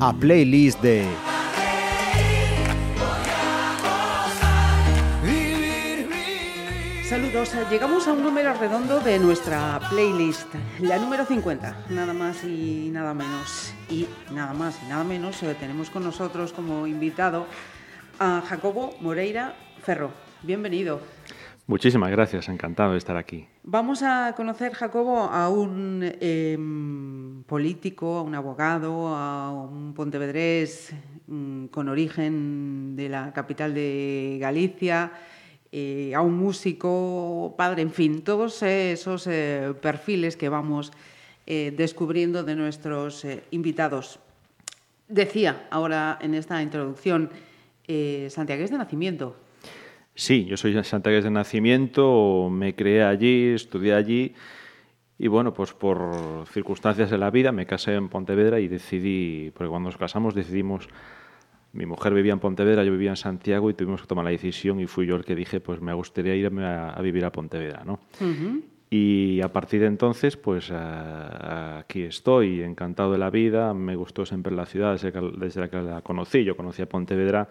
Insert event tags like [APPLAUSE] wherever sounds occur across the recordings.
A playlist de Saludos, llegamos a un número redondo de nuestra playlist, la número 50, nada más y nada menos. Y nada más y nada menos eh, tenemos con nosotros como invitado a Jacobo Moreira Ferro. Bienvenido. Muchísimas gracias, encantado de estar aquí. Vamos a conocer, Jacobo, a un em, político, a un abogado, a un pontevedrés mm, con origen de la capital de Galicia, eh, a un músico, padre, en fin, todos esos eh, perfiles que vamos eh, descubriendo de nuestros invitados. Decía ahora en esta introducción, Santiago es de nacimiento. Sí, yo soy de Santiago de nacimiento, me creé allí, estudié allí y bueno, pues por circunstancias de la vida me casé en Pontevedra y decidí, porque cuando nos casamos decidimos, mi mujer vivía en Pontevedra, yo vivía en Santiago y tuvimos que tomar la decisión y fui yo el que dije, pues me gustaría irme a, a vivir a Pontevedra, ¿no? Y a partir de entonces, pues a- aquí estoy, encantado de la vida, me gustó siempre la ciudad desde que, desde la que la conocí. Yo conocí a Pontevedra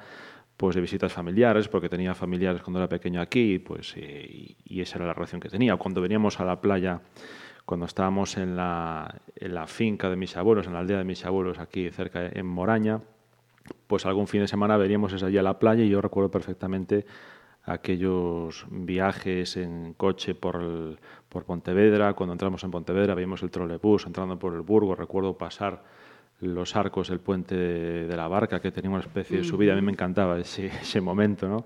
pues de visitas familiares, porque tenía familiares cuando era pequeño aquí, pues, eh, y, esa era la relación que tenía. Cuando veníamos a la playa, cuando estábamos en la, finca de mis abuelos, en la aldea de mis abuelos, aquí cerca en Moraña, pues algún fin de semana veníamos allí a la playa y yo recuerdo perfectamente aquellos viajes en coche por, por Pontevedra. Cuando entramos en Pontevedra veíamos el trolebús entrando por el Burgo. Recuerdo pasar los arcos del puente de, la barca, que tenía una especie de subida. A mí me encantaba ese, [LAUGHS] ese momento, ¿no?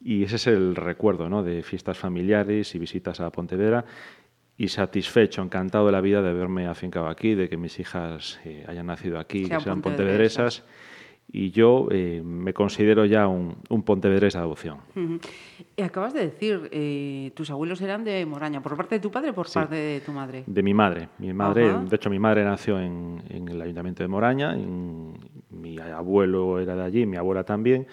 Y ese es el recuerdo, ¿no? De fiestas familiares y visitas a Pontevedra. Y satisfecho, encantado de la vida de haberme afincado aquí, de que mis hijas eh, hayan nacido aquí, que sean pontevedresas. pontevedresas. Y yo eh, me considero ya un, un pontevedrés de adopción. Y acabas de decir, eh, tus abuelos eran de Moraña, ¿por parte de tu padre o por parte de tu madre? De mi madre. Mi madre, Ajá. de hecho, mi madre nació en, en el ayuntamiento de Moraña. en- mi abuelo era de allí, mi abuela también.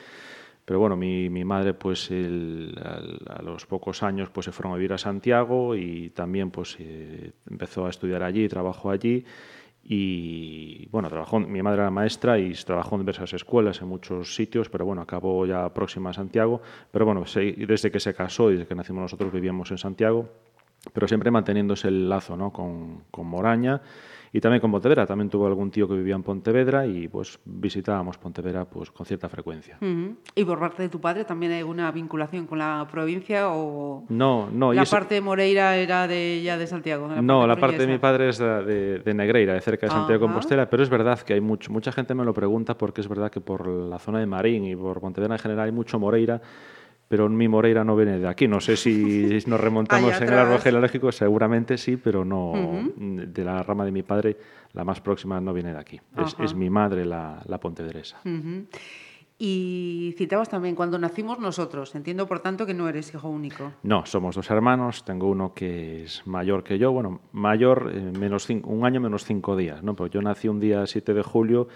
Pero bueno, mi, mi madre, pues el- al- a los pocos años, pues se fueron a vivir a Santiago y también, pues eh, empezó a estudiar allí, trabajó allí. Y bueno, trabajó, mi madre era maestra y trabajó en diversas escuelas, en muchos sitios, pero bueno, acabó ya próxima a Santiago. Pero bueno, desde que se casó y desde que nacimos nosotros vivíamos en Santiago pero siempre manteniéndose el lazo ¿no? con, con Moraña y también con Pontevedra. También tuvo algún tío que vivía en Pontevedra y pues visitábamos Pontevedra pues, con cierta frecuencia. ¿Y por parte de tu padre también hay alguna vinculación con la provincia o No, no, la parte de Moreira era de ya de Santiago? no, la parte de mi padre es de, de- Negreira, de cerca de Santiago de. Compostela, pero es verdad que hay mucho, mucha gente me lo pregunta porque es verdad que por la zona de Marín y por Pontevedra en general hay mucho Moreira, pero mi Moreira no viene de aquí. No sé si [LAUGHS] nos remontamos en el árbol genealógico, seguramente sí, pero no de la rama de mi padre, la más próxima no viene de aquí. Es, es mi madre la, la pontevedresa. Ujú. Y citabas también, cuando nacimos nosotros, entiendo por tanto que no eres hijo único. No, somos dos hermanos. Tengo uno que es mayor que yo. Bueno, mayor, eh, menos cinco- un año menos cinco días. ¿no? Pues yo nací un día 7 de julio.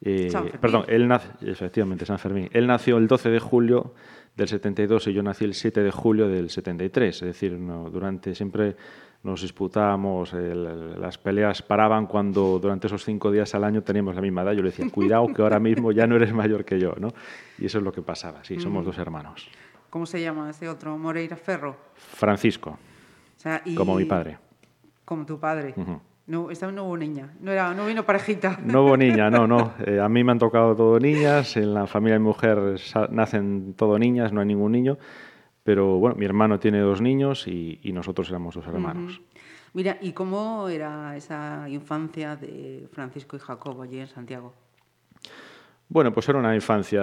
eh, San perdón, él nace, efectivamente, San Fermín. Él nació el 12 de julio del 72 y yo nací el 7 de julio del 73. Es decir, no, durante siempre nos disputábamos, el- las peleas paraban cuando durante esos cinco días al año teníamos la misma edad. Yo le decía, cuidado que ahora mismo ya no eres mayor que yo, ¿no? Y eso es lo que pasaba, sí, somos dos hermanos. ¿Cómo se llama ese otro? Moreira Ferro. Francisco, O sea, y- como mi padre. Como tu padre. Ujú. No, esta no hubo niña. No, era, no vino parejita. No hubo niña, no, no. [LAUGHS] Eh, a mí me han tocado todo niñas, en la familia de mi mujer nacen todo niñas, no hay ningún niño. Pero bueno, mi hermano tiene dos niños y, y nosotros éramos dos hermanos. Mira, ¿y cómo era esa infancia de Francisco y Jacobo allí en Santiago? Bueno, pues era una infancia.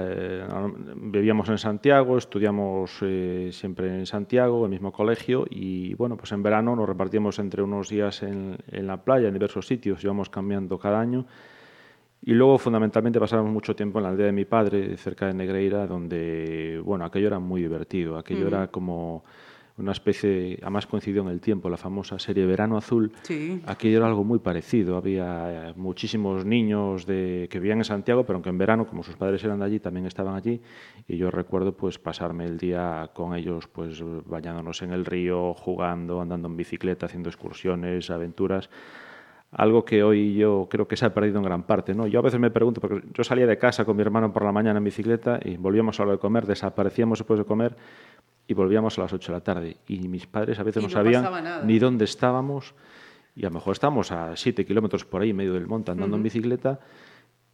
eh, vivíamos en Santiago, estudiamos eh, siempre en Santiago, el mismo colegio, y bueno, pues en verano nos repartíamos entre unos días en, en la playa, en diversos sitios, íbamos cambiando cada año. Y luego, fundamentalmente, pasábamos mucho tiempo en la aldea de mi padre, cerca de Negreira, donde, bueno, aquello era muy divertido. Aquello era como una especie, además coincidió en el tiempo, la famosa serie Verano Azul. Sí. Aquí era algo muy parecido. Había eh, muchísimos niños de, que vivían en Santiago, pero aunque en verano, como sus padres eran de allí, también estaban allí. Y yo recuerdo pues pasarme el día con ellos, pues bañándonos en el río, jugando, andando en bicicleta, haciendo excursiones, aventuras algo que hoy yo creo que se ha perdido en gran parte. ¿no? Yo a veces me pregunto, porque yo salía de casa con mi hermano por la mañana en bicicleta y volvíamos a lo de comer, desaparecíamos después de comer y volvíamos a las 8 de la tarde. Y mis padres a veces Y no, no sabían ni dónde estábamos y a lo mejor estábamos a 7 kilómetros por ahí en medio del monte andando en bicicleta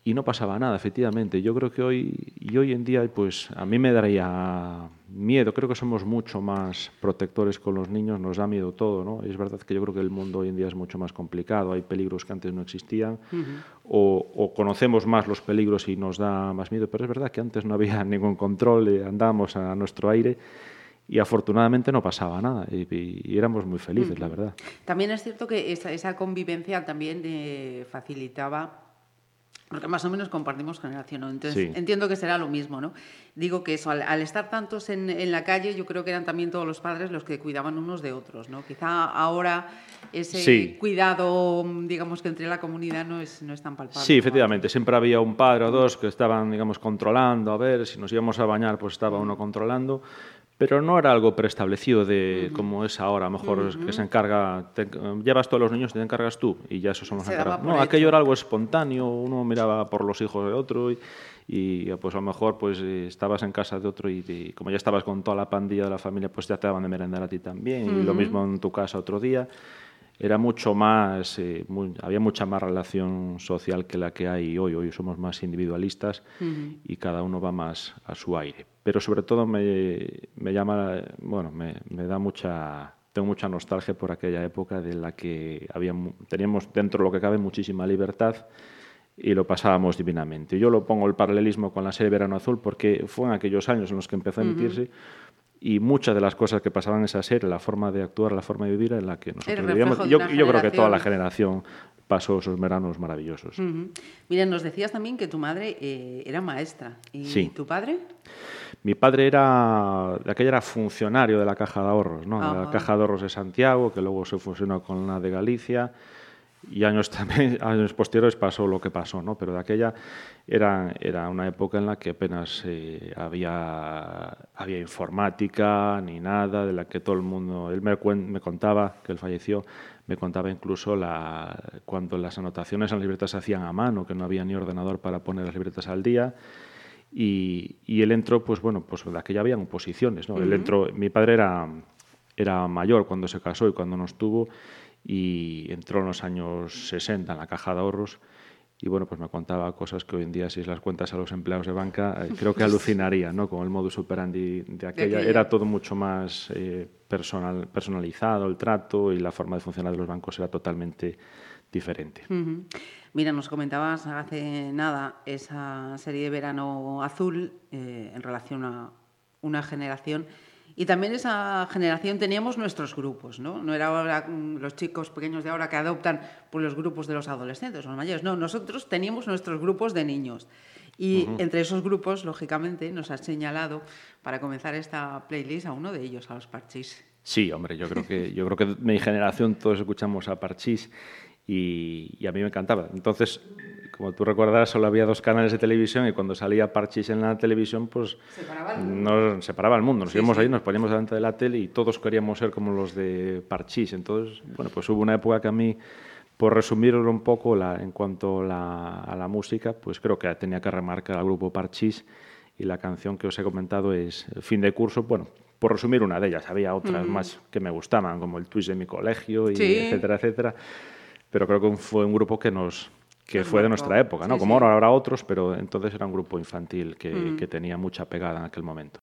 y no pasaba nada, efectivamente. Yo creo que hoy, y hoy en día, pues a mí me daría miedo. Creo que somos mucho más protectores con los niños, nos da miedo todo, ¿no? Es verdad que yo creo que el mundo hoy en día es mucho más complicado, hay peligros que antes no existían, o, o conocemos más los peligros y nos da más miedo, pero es verdad que antes no había [LAUGHS] ningún control, eh, andábamos a nuestro aire y afortunadamente no pasaba nada y, y- y éramos muy felices, la verdad. También es cierto que esa, esa convivencia también eh, facilitaba, porque más o menos compartimos generación, ¿no? Entonces Sí. entiendo que será lo mismo, ¿no? Digo que eso, al, al estar tantos en, en la calle, yo creo que eran también todos los padres los que cuidaban unos de otros, ¿no? Quizá ahora ese Sí. cuidado, digamos que entre la comunidad no es, no es tan palpable. Sí, efectivamente, siempre había un padre o dos que estaban, digamos, controlando, a ver, si nos íbamos a bañar, pues estaba uno controlando, pero no era algo preestablecido de como es ahora, a lo mejor que se encarga, te- llevas todos los niños, te encargas tú y ya eso somos encargados. No, aquello era algo espontáneo, uno miraba por los hijos de otro y, y, pues a lo mejor pues eh, estabas en casa de otro y, y como ya estabas con toda la pandilla de la familia, pues ya te daban de merendar a ti también y lo mismo en tu casa otro día era mucho más, eh, muy- había mucha más relación social que la que hay hoy. Hoy somos más individualistas y cada uno va más a su aire. Pero sobre todo me, me llama, bueno, me, me da mucha, tengo mucha nostalgia por aquella época de la que había, teníamos dentro de lo que cabe muchísima libertad y lo pasábamos divinamente. Yo lo pongo el paralelismo con la serie Verano Azul porque fue en aquellos años en los que empezó a emitirse y muchas de las cosas que pasaban en esa serie, la forma de actuar, la forma de vivir, en la que nosotros vivíamos. Y Yo, yo creo que toda la generación. pasó esos veranos maravillosos. Ujú. Mira, nos decías también que tu madre eh, era maestra. ¿Y Sí. tu padre? Mi padre era, de aquella era funcionario de la Caja de Ahorros, ¿no? La Ajá. Caja de Ahorros de Santiago, que luego se fusionó con la de Galicia. Y años, [LAUGHS] también, años posteriores pasó lo que pasó, ¿no? Pero de aquella era, era una época en la que apenas eh, había, había informática ni nada, de la que todo el mundo... Él me, me contaba, que él falleció, me contaba incluso la, cuando las anotaciones en las libretas se hacían a mano, que no había ni ordenador para poner las libretas al día. Y, y él entró, pues bueno, pues de aquella habían oposiciones, ¿no? Él entró, mi padre era, era mayor cuando se casó y cuando nos tuvo y entró en los años 60 en la caja de ahorros y bueno, pues me contaba cosas que hoy en día si las cuentas a los empleados de banca eh, creo que alucinaría, ¿no? Con el modus operandi de aquella. aquella. Era todo mucho más eh, personal, personalizado, el trato y la forma de funcionar de los bancos era totalmente diferente. Ujú. Mira, nos comentabas hace nada esa serie de verano azul eh, en relación a una generación. Y también esa generación teníamos nuestros grupos, ¿no? No era ahora mm, los chicos pequeños de ahora que adoptan por los grupos de los adolescentes o los mayores. No, nosotros teníamos nuestros grupos de niños. Y entre esos grupos, lógicamente, nos has señalado para comenzar esta playlist a uno de ellos, a los Parchís. Sí, hombre, yo creo que yo creo que mi generación todos escuchamos a Parchís y, y a mí me encantaba. Entonces, como tú recordarás, solo había dos canales de televisión y cuando salía Parchís en la televisión, pues nos separaba el mundo. Nos Sí, íbamos sí. ahí, nos poníamos delante de la tele y todos queríamos ser como los de Parchís. Entonces, bueno, pues hubo una época que a mí, por resumirlo un poco la- en cuanto la- a la música, pues creo que tenía que remarcar al grupo Parchís y la canción que os he comentado es Fin de curso. Bueno, por resumir una de ellas, había otras más que me gustaban, como el twist de mi colegio, y Sí. etcétera, etcétera. Pero creo que fue un grupo que nos que fue de nuestra época, ¿no? Sí, Como ahora habrá otros, pero entonces era un grupo infantil que, que tenía mucha pegada en aquel momento.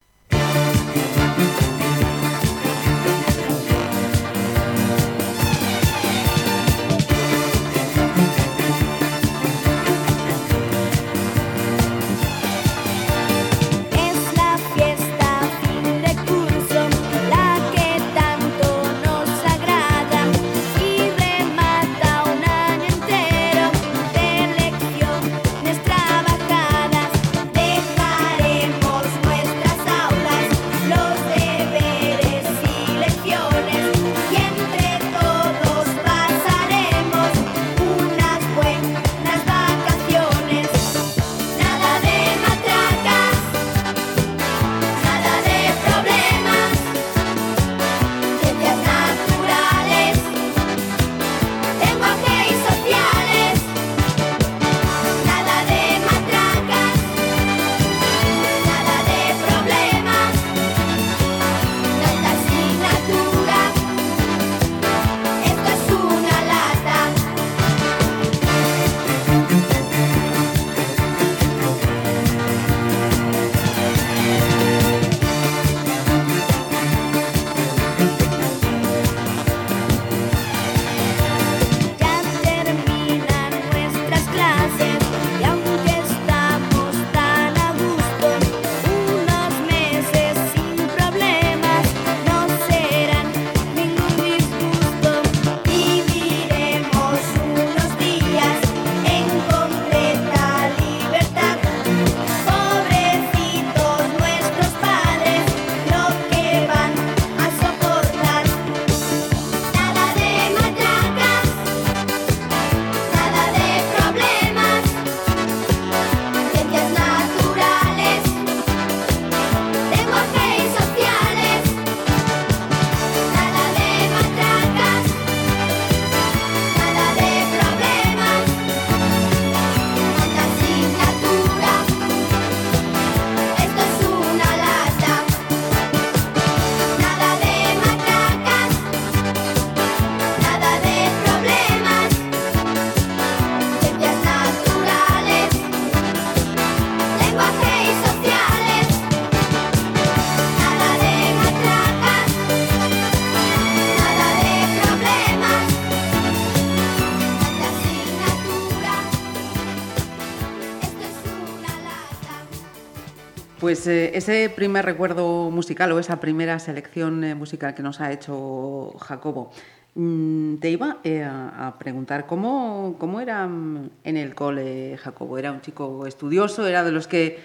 Pues eh, ese primer recuerdo musical o esa primera selección eh, musical que nos ha hecho Jacobo, mm, te iba eh, a, preguntar cómo, cómo era mm, en el cole Jacobo. ¿Era un chico estudioso? ¿Era de los que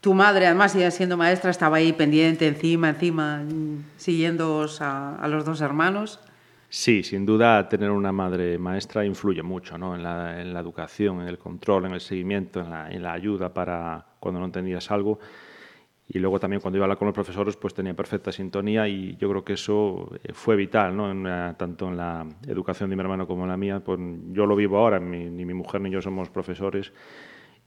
tu madre, además, ya siendo maestra, estaba ahí pendiente, encima, encima, mm, siguiendo a, los dos hermanos? Sí, sin duda tener una madre maestra influye mucho ¿no? en, la, en la educación, en el control, en el seguimiento, en la, en la ayuda para cuando no entendías algo. Y luego también cuando iba a hablar con los profesores, pues tenía perfecta sintonía y yo creo que eso eh, fue vital, ¿no? En la- tanto en la educación de mi hermano como en la mía. Pues yo lo vivo ahora, mi- ni mi mujer ni yo somos profesores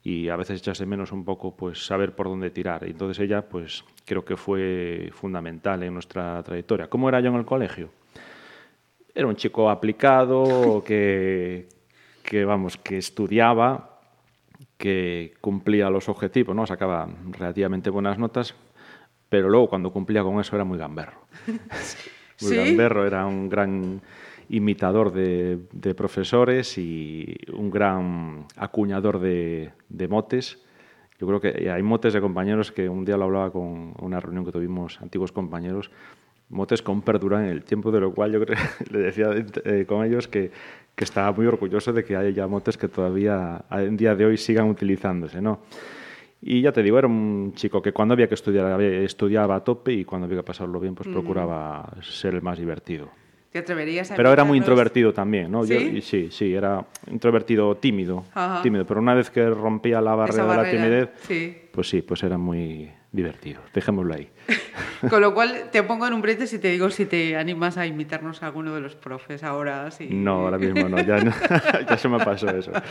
y a veces echas de menos un poco pues saber por dónde tirar. Y entonces ella, pues creo que fue fundamental en nuestra trayectoria. ¿Cómo era yo en el colegio? Era un chico aplicado [LAUGHS] que, que vamos, que estudiaba, que cumplía los objetivos, ¿no? Sacaba relativamente buenas notas, pero luego cuando cumplía con eso era muy gamberro. [LAUGHS] Muy ¿Sí? gamberro, era un gran imitador de, de profesores y un gran acuñador de, de motes. Yo creo que hay motes de compañeros que un día lo hablaba con una reunión que tuvimos antiguos compañeros, motes con perduran en el tiempo, de lo cual yo creo, [LAUGHS] le decía eh, con ellos que, que estaba muy orgulloso de que haya ya motes que todavía en día de hoy sigan utilizándose, ¿no? Y ya te digo, era un chico que cuando había que estudiar estudiaba a tope y cuando había que pasarlo bien, pues procuraba ser el más divertido. ¿Te atreverías a Pero era muy introvertido también, ¿no? Yo- ¿Sí? y sí, sí, era introvertido tímido, Ajá. tímido, pero una vez que rompía la barrera, Esa de la barrera, timidez, sí. pues sí, pues era muy divertido. Dejémoslo ahí. [LAUGHS] Con lo cual te pongo en un brete si te digo si te animas a imitarnos a alguno de los profes ahora. Sí. No, ahora mismo no, ya, no- [LAUGHS] ya se me pasó eso. [LAUGHS]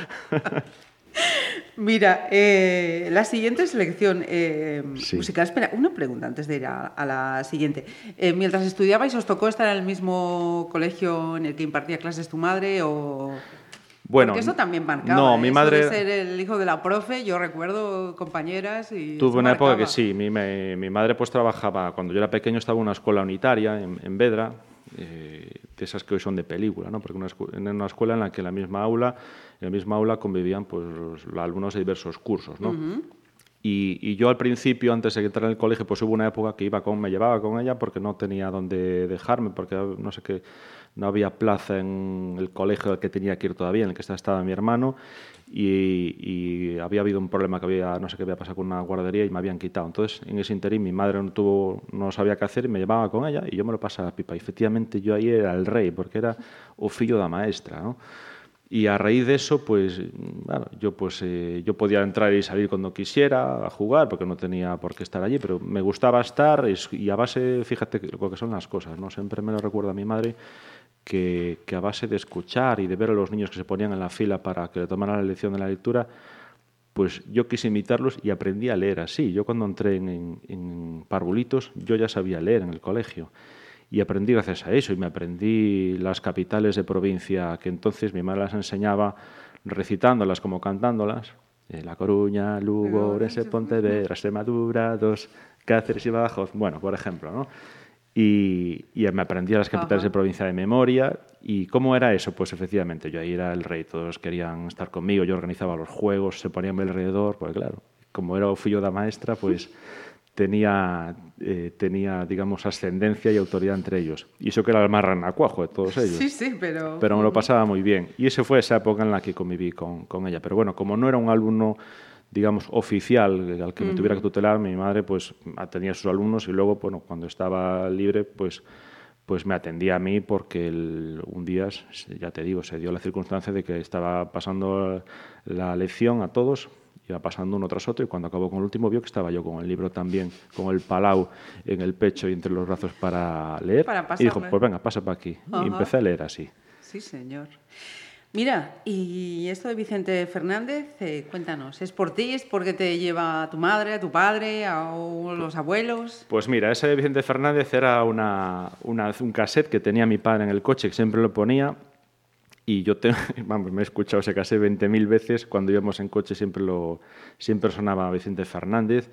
Mira, eh, la siguiente selección eh, Sí. musical. Espera, una pregunta antes de ir a, a la siguiente. Eh, mientras estudiabais, ¿os tocó estar en el mismo colegio en el que impartía clases tu madre o...? Bueno, Porque eso también marcaba. no, ¿eh? mi Eso madre- de ser el hijo de la profe, yo recuerdo compañeras y... Tuve una época que sí, mi, mi madre pues trabajaba, cuando yo era pequeño estaba en una escuela unitaria en, en Vedra, eh, de esas que hoy son de película, ¿no? porque una en una escuela en la que en la misma aula, en la misma aula convivían pues los, los alumnos de diversos cursos, ¿no? Y, y yo al principio, antes de entrar en el colegio, pues hubo una época que iba con, me llevaba con ella porque no tenía dónde dejarme, porque no sé qué, no había plaza en el colegio al que tenía que ir todavía, en el que estaba, mi hermano, y, y había habido un problema que había, no sé qué había pasado con una guardería y me habían quitado. Entonces, en ese interín, mi madre no, tuvo, no sabía qué hacer y me llevaba con ella y yo me lo pasaba pipa. Y efectivamente yo ahí era el rey, porque era o fillo da maestra. Y a raíz de eso, pues, bueno, yo, pues, eh, yo podía entrar y salir cuando quisiera a jugar, porque no tenía por qué estar allí, pero me gustaba estar es- y a base, fíjate lo que son las cosas, ¿no? Siempre me lo recuerda mi madre, que, que a base de escuchar y de ver a los niños que se ponían en la fila para que le tomaran la lección de la lectura, pues yo quise imitarlos y aprendí a leer así. Yo cuando entré en, en, en Parvulitos, yo ya sabía leer en el colegio. Y aprendí gracias a eso. Y me aprendí las capitales de provincia que entonces mi madre las enseñaba recitándolas como cantándolas. Eh, La Coruña, Lugo, Orense, Pontevedra, Extremadura, dos Cáceres y Badajoz. Bueno, por ejemplo, ¿no? Y, y me aprendí las capitales Ajá. de provincia de memoria. ¿Y cómo era eso? Pues efectivamente, yo ahí era el rey, todos querían estar conmigo, yo organizaba los juegos, se ponían a alrededor, pues claro, como era o fillo da maestra, pues [LAUGHS] tenía, eh, tenía, digamos, ascendencia y autoridad entre ellos. Y eso que era el más ranacuajo de todos ellos. Sí, sí, pero... Pero me lo pasaba muy bien. Y esa fue esa época en la que conviví con, con ella. Pero bueno, como no era un alumno, digamos, oficial al que me tuviera que tutelar, mi madre pues atendía a sus alumnos y luego, bueno, cuando estaba libre, pues pues me atendía a mí porque el- un día, ya te digo, se dio la circunstancia de que estaba pasando la lección a todos, iba pasando uno tras otro y cuando acabó con el último vio que estaba yo con el libro también, con el palau en el pecho y entre los brazos para leer. Para y dijo, pues venga, pasa para aquí. Ajá. Y empecé a leer así. Sí, señor. Mira, y esto de Vicente Fernández, eh, cuéntanos, ¿es por ti? ¿Es porque te lleva a tu madre, a tu padre, a los abuelos? Pues mira, ese de Vicente Fernández era una, una- un cassette que tenía mi padre en el coche, que siempre lo ponía. Y yo te, [LAUGHS] vamos, me he escuchado ese cassette 20.000 veces. Cuando íbamos en coche siempre, lo, siempre sonaba Vicente Fernández.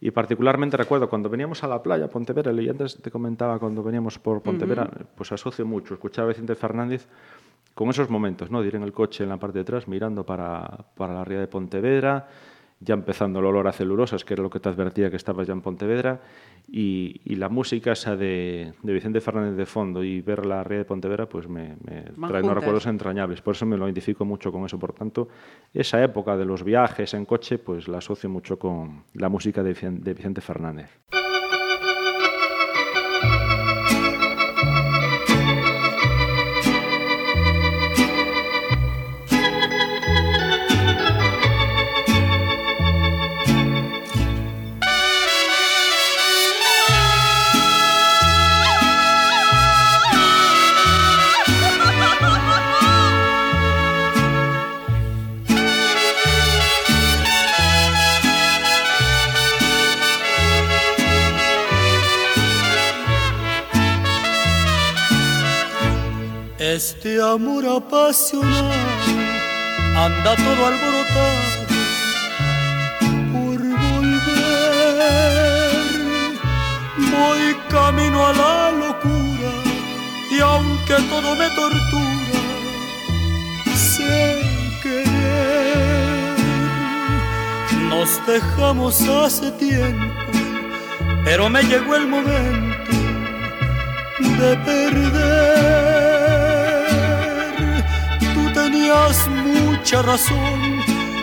Y particularmente recuerdo cuando veníamos a la playa, Pontevedra, y antes te comentaba cuando veníamos por Pontevedra, pues asocio mucho escuchar a Vicente Fernández con esos momentos, ¿no? De ir en el coche en la parte de atrás mirando para, para la ría de Pontevedra ya empezando el olor a celulosas, que era lo que te advertía que estabas ya en Pontevedra, y, y la música esa de, de, Vicente Fernández de fondo y ver la ría de Pontevedra, pues me, me trae unos recuerdos entrañables. Por eso me lo identifico mucho con eso. Por tanto, esa época de los viajes en coche, pues la asocio mucho con la música de, de Vicente Fernández. Este amor apasionado anda todo alborotado por volver. Voy camino a la locura y aunque todo me tortura, sé querer. Nos dejamos hace tiempo, pero me llegó el momento de perder tenías mucha razón,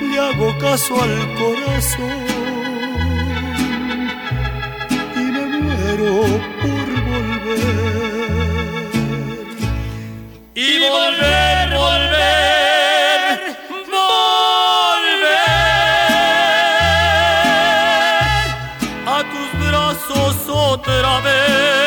le hago caso al corazón y me muero por volver. Y volver, volver, volver a tus brazos otra vez.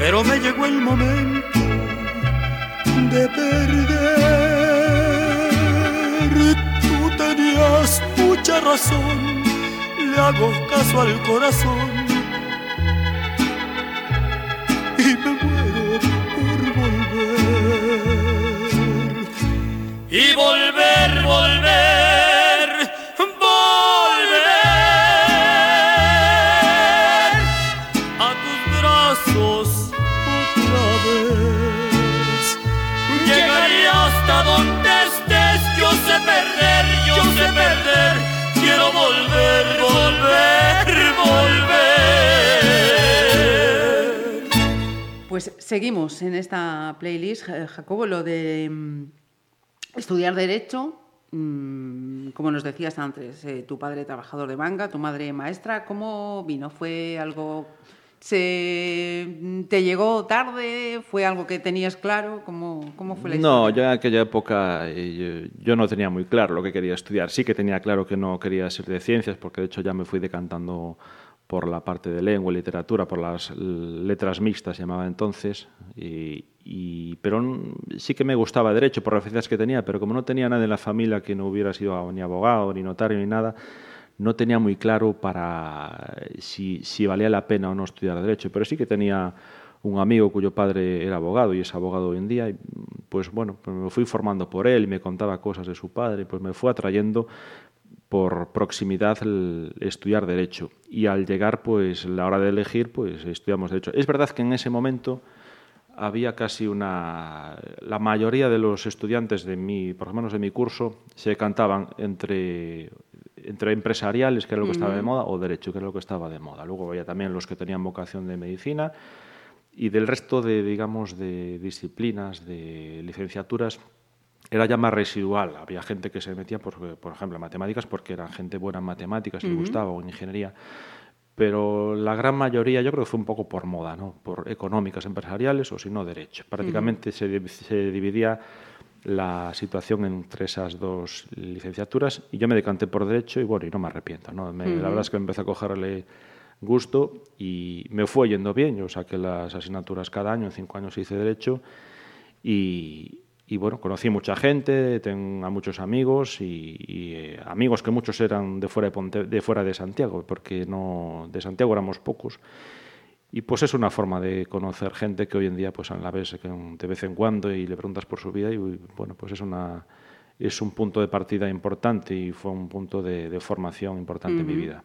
pero me llegó el momento de perder. Tú tenías mucha razón, le hago caso al corazón seguimos en esta playlist, Jacobo, lo de mm, estudiar derecho. Mm, como nos decías antes, eh, tu padre trabajador de manga, tu madre maestra, ¿cómo vino? ¿Fue algo se te llegó tarde? ¿Fue algo que tenías claro? ¿Cómo, cómo fue la historia? No, yo en aquella época eh, yo, yo, no tenía muy claro lo que quería estudiar. Sí que tenía claro que no quería ser de ciencias, porque de hecho ya me fui decantando por la parte de lengua y literatura, por las letras mixtas, se llamaba entonces, y, y, pero sí que me gustaba derecho por referencias que tenía, pero como no tenía nadie en la familia que no hubiera sido ni abogado, ni notario, ni nada, no tenía muy claro para si, si, valía la pena o no estudiar Derecho, pero sí que tenía un amigo cuyo padre era abogado y es abogado hoy en día, y pues bueno, pues me fui formando por él y me contaba cosas de su padre, pues me fue atrayendo por proximidad el estudiar Derecho. Y al llegar, pues la hora de elegir, pues estudiamos Derecho. Es verdad que en ese momento había casi una... La mayoría de los estudiantes de mi, por lo menos de mi curso, se cantaban entre entre empresariales, que era lo que estaba de moda, o derecho, que era lo que estaba de moda. Luego había también los que tenían vocación de medicina y del resto de, digamos, de disciplinas, de licenciaturas, era ya más residual. Había gente que se metía, por, por ejemplo, en matemáticas porque eran gente buena en matemáticas, le gustaba, o en ingeniería. Pero la gran mayoría yo creo que fue un poco por moda, ¿no? por económicas, empresariales o si no, derecho. Prácticamente se, se dividía la situación entre esas dos licenciaturas y yo me decanté por derecho y bueno, y no me arrepiento. ¿no? Me, uh -huh. La verdad es que me empecé a cogerle gusto y me fue yendo bien. Yo saqué las asignaturas cada año, en cinco años hice Derecho y, y bueno, conocí mucha gente, tengo a muchos amigos y, y, eh, amigos que muchos eran de fuera de, Ponte, de fuera de Santiago, porque no de Santiago éramos pocos. Y pues es una forma de conocer gente que hoy en día pues la ves de vez en cuando y le preguntas por su vida y bueno, pues es una es un punto de partida importante y fue un punto de, de formación importante uh -huh. en mi vida.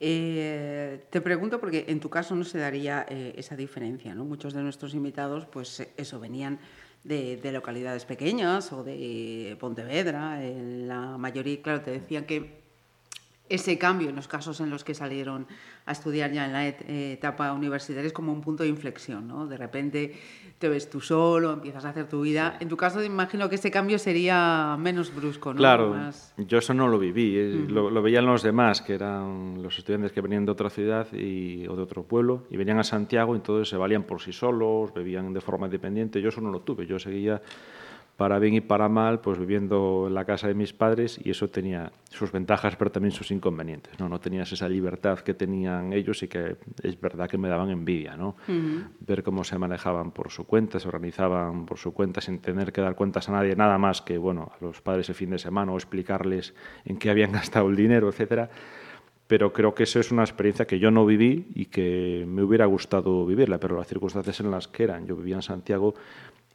Eh, te pregunto porque en tu caso no se daría eh, esa diferencia, ¿no? Muchos de nuestros invitados, pues eso, venían de, de, localidades pequeñas o de Pontevedra. En la mayoría, claro, te decían que ese cambio en los casos en los que salieron a estudiar ya en la etapa universitaria es como un punto de inflexión, ¿no? De repente te ves tú solo, empiezas a hacer tu vida. En tu caso, imagino que ese cambio sería menos brusco, ¿no? Claro, Más... yo eso no lo viví, lo, lo, veían los demás, que eran los estudiantes que venían de otra ciudad y, o de otro pueblo y venían a Santiago y entonces se valían por sí solos, bebían de forma independiente. Yo eso no lo tuve, yo seguía para bien y para mal, pues viviendo en la casa de mis padres y eso tenía sus ventajas pero también sus inconvenientes, ¿no? No tenías esa libertad que tenían ellos y que es verdad que me daban envidia, ¿no? Uh -huh. Ver cómo se manejaban por su cuenta, se organizaban por su cuenta sin tener que dar cuentas a nadie, nada más que, bueno, a los padres el fin de semana o explicarles en qué habían [LAUGHS] gastado el dinero, etcétera pero creo que eso es una experiencia que yo no viví y que me hubiera gustado vivirla, pero las circunstancias en las que eran. Yo vivía en Santiago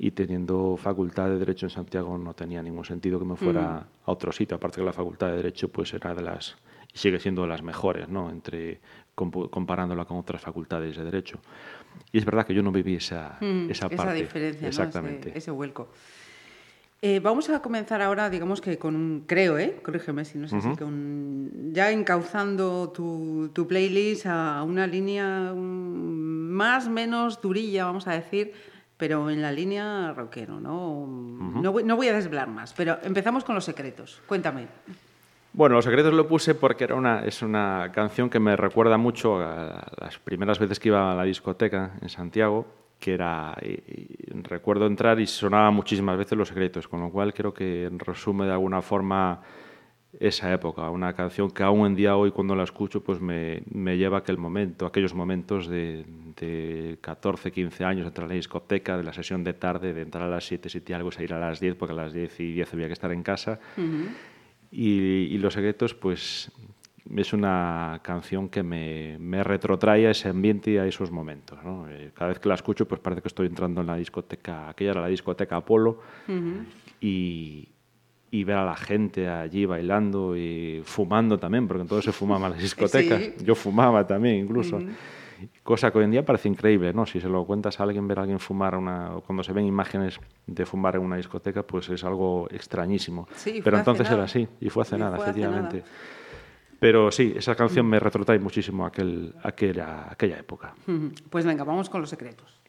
y teniendo facultad de Derecho en Santiago no tenía ningún sentido que me fuera -huh. a otro sitio, aparte que la facultad de Derecho pues era de las, sigue siendo de las mejores, ¿no? Entre, comparándola con otras facultades de Derecho. Y es verdad que yo no viví esa, -huh. esa, esa parte. diferencia, Exactamente. ¿no? ese, ese vuelco. Eh, vamos a comenzar ahora, digamos que con, creo, ¿eh? corrígeme si no sé uh -huh. si con, ya encauzando tu, tu, playlist a una línea más menos durilla, vamos a decir, pero en la línea rockero, ¿no? Uh -huh. no, voy, no voy a desvelar más, pero empezamos con los secretos. Cuéntame. Bueno, Los Secretos lo puse porque era una, es una canción que me recuerda mucho a las primeras veces que iba a la discoteca en Santiago que era, y, y recuerdo entrar y sonaba muchísimas veces Los Secretos, con lo cual creo que resume de alguna forma esa época, una canción que aún en día hoy cuando la escucho pues me, me lleva a aquel momento, aquellos momentos de, de 14, 15 años, entrar a la discoteca, de la sesión de tarde, de entrar a las 7, 7 y algo, salir a las 10, porque a las 10 y 10 había que estar en casa. Uh -huh. y, y Los Secretos pues es una canción que me, me, retrotrae a ese ambiente y a esos momentos. ¿no? Eh, cada vez que la escucho, pues parece que estoy entrando en la discoteca, aquella era la discoteca Apolo, uh -huh. y, y, ver a la gente allí bailando y fumando también, porque entonces se fumaba en las [LAUGHS] discotecas. Sí. Yo fumaba también, incluso. Uh -huh. Cosa que hoy en día parece increíble, ¿no? Si se lo cuentas a alguien, ver a alguien fumar, una, cuando se ven imágenes de fumar en una discoteca, pues es algo extrañísimo. Sí, Pero entonces era así, y fue hace y nada, fue efectivamente. Hace nada. Pero sí, esa canción me retrotrae muchísimo a aquel, aquella, aquella época. Pues venga, vamos con los secretos.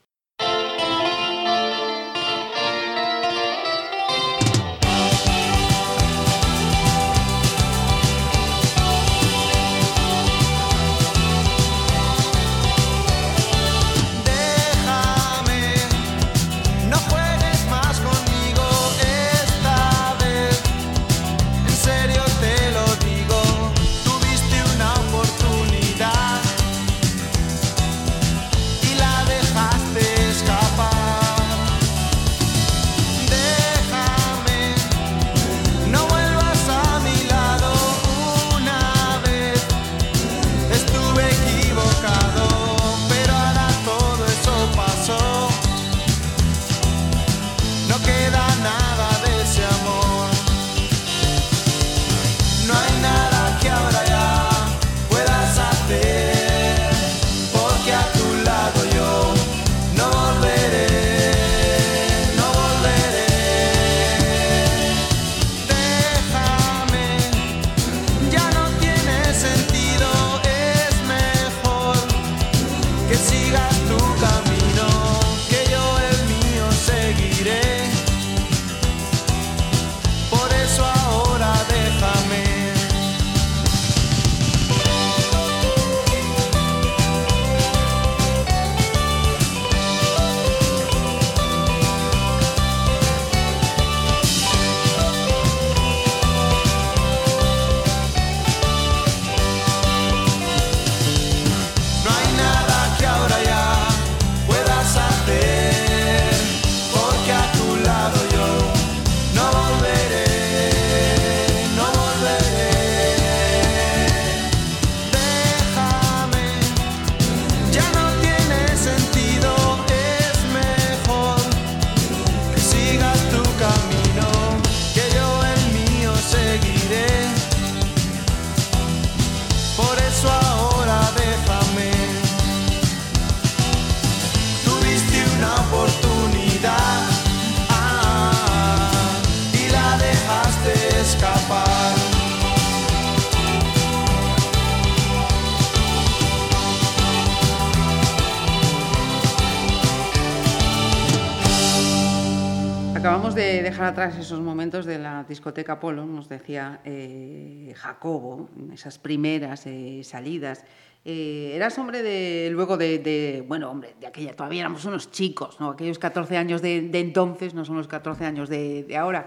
Dejar atrás esos momentos de la discoteca Polo, nos decía eh, Jacobo, esas primeras eh, salidas. Eh, eras hombre de, luego de, de- bueno, hombre, de aquella, todavía éramos unos chicos, ¿no? Aquellos 14 años de, de entonces no son los 14 años de, de ahora.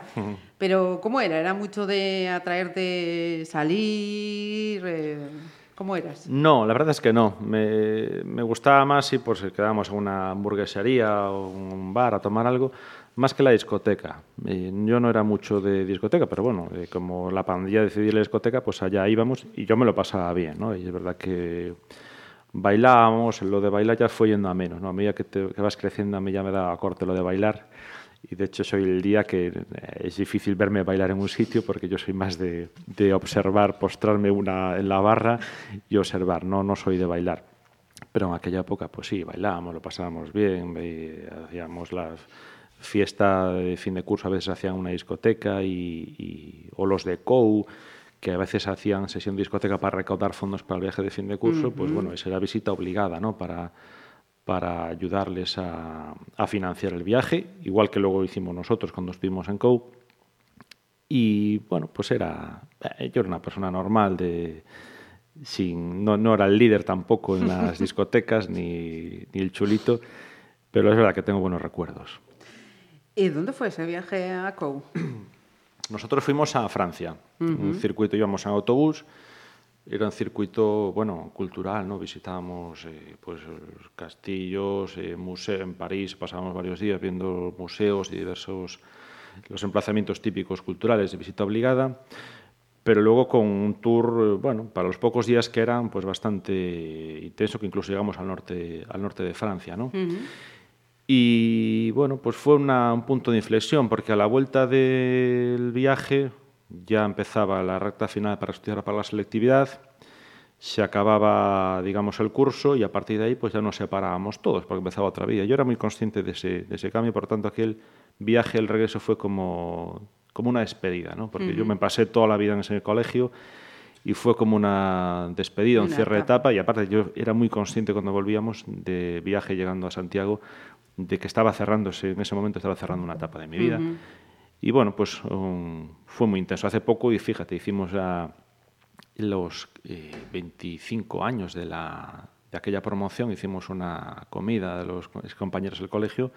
Pero, ¿cómo era? ¿Era mucho de atraerte salir? eh, ¿Cómo eras? No, la verdad es que no. Me, me gustaba más si pues quedábamos en una hamburguesería o un bar a tomar algo, más que la discoteca. Eh, yo no era mucho de discoteca, pero bueno, eh, como la pandilla decidió la discoteca, pues allá íbamos y yo me lo pasaba bien, ¿no? Y es verdad que bailábamos, lo de bailar ya fue yendo a menos, ¿no? A medida que, te- que vas creciendo, a mí ya me da corte lo de bailar. Y de hecho soy el día que eh, es difícil verme bailar en un sitio porque yo soy más de, de observar, postrarme una en la barra y observar, no, no soy de bailar. Pero en aquella época, pues sí, bailábamos, lo pasábamos bien, hacíamos la fiesta de fin de curso, a veces hacían una discoteca y, y- o los de COU, que a veces hacían sesión de discoteca para recaudar fondos para el viaje de fin de curso, pues bueno, esa era visita obligada, ¿no? Para, para ayudarles a, a financiar el viaje, igual que luego hicimos nosotros cuando estuvimos en COU. Y bueno, pues era. eh, Yo era una persona normal, de, sin, no, no era el líder tampoco en las [LAUGHS] discotecas, ni, ni el chulito, pero es verdad que tengo buenos recuerdos. ¿Y dónde fue ese viaje a COU? [CLEARS THROAT] Nosotros fuimos a Francia, un circuito, íbamos en autobús, era un circuito, bueno, cultural, ¿no? Visitábamos, eh, pues, los castillos, eh, museos en París, pasábamos varios días viendo museos y diversos, los emplazamientos típicos culturales de visita obligada, pero luego con un tour, eh, bueno, para los pocos días que eran, pues bastante intenso, que incluso llegamos al norte, al norte de Francia, ¿no? Y bueno, pues fue una- un punto de inflexión, porque a la vuelta del viaje ya empezaba la recta final para estudiar para la selectividad, se acababa, digamos, el curso y a partir de ahí pues ya nos separábamos todos, porque empezaba otra vida. Yo era muy consciente de ese, de ese cambio, por tanto aquel viaje, el regreso fue como, como una despedida, ¿no? porque yo me pasé toda la vida en ese colegio y fue como una despedida, un Una cierre de etapa. etapa y aparte yo era muy consciente cuando volvíamos de viaje llegando a Santiago de que estaba cerrándose, en ese momento estaba cerrando una etapa de mi vida. Y bueno, pues um, fue muy intenso. Hace poco, y fíjate, hicimos los eh, 25 años de, la, de aquella promoción, hicimos una comida de los co- compañeros del colegio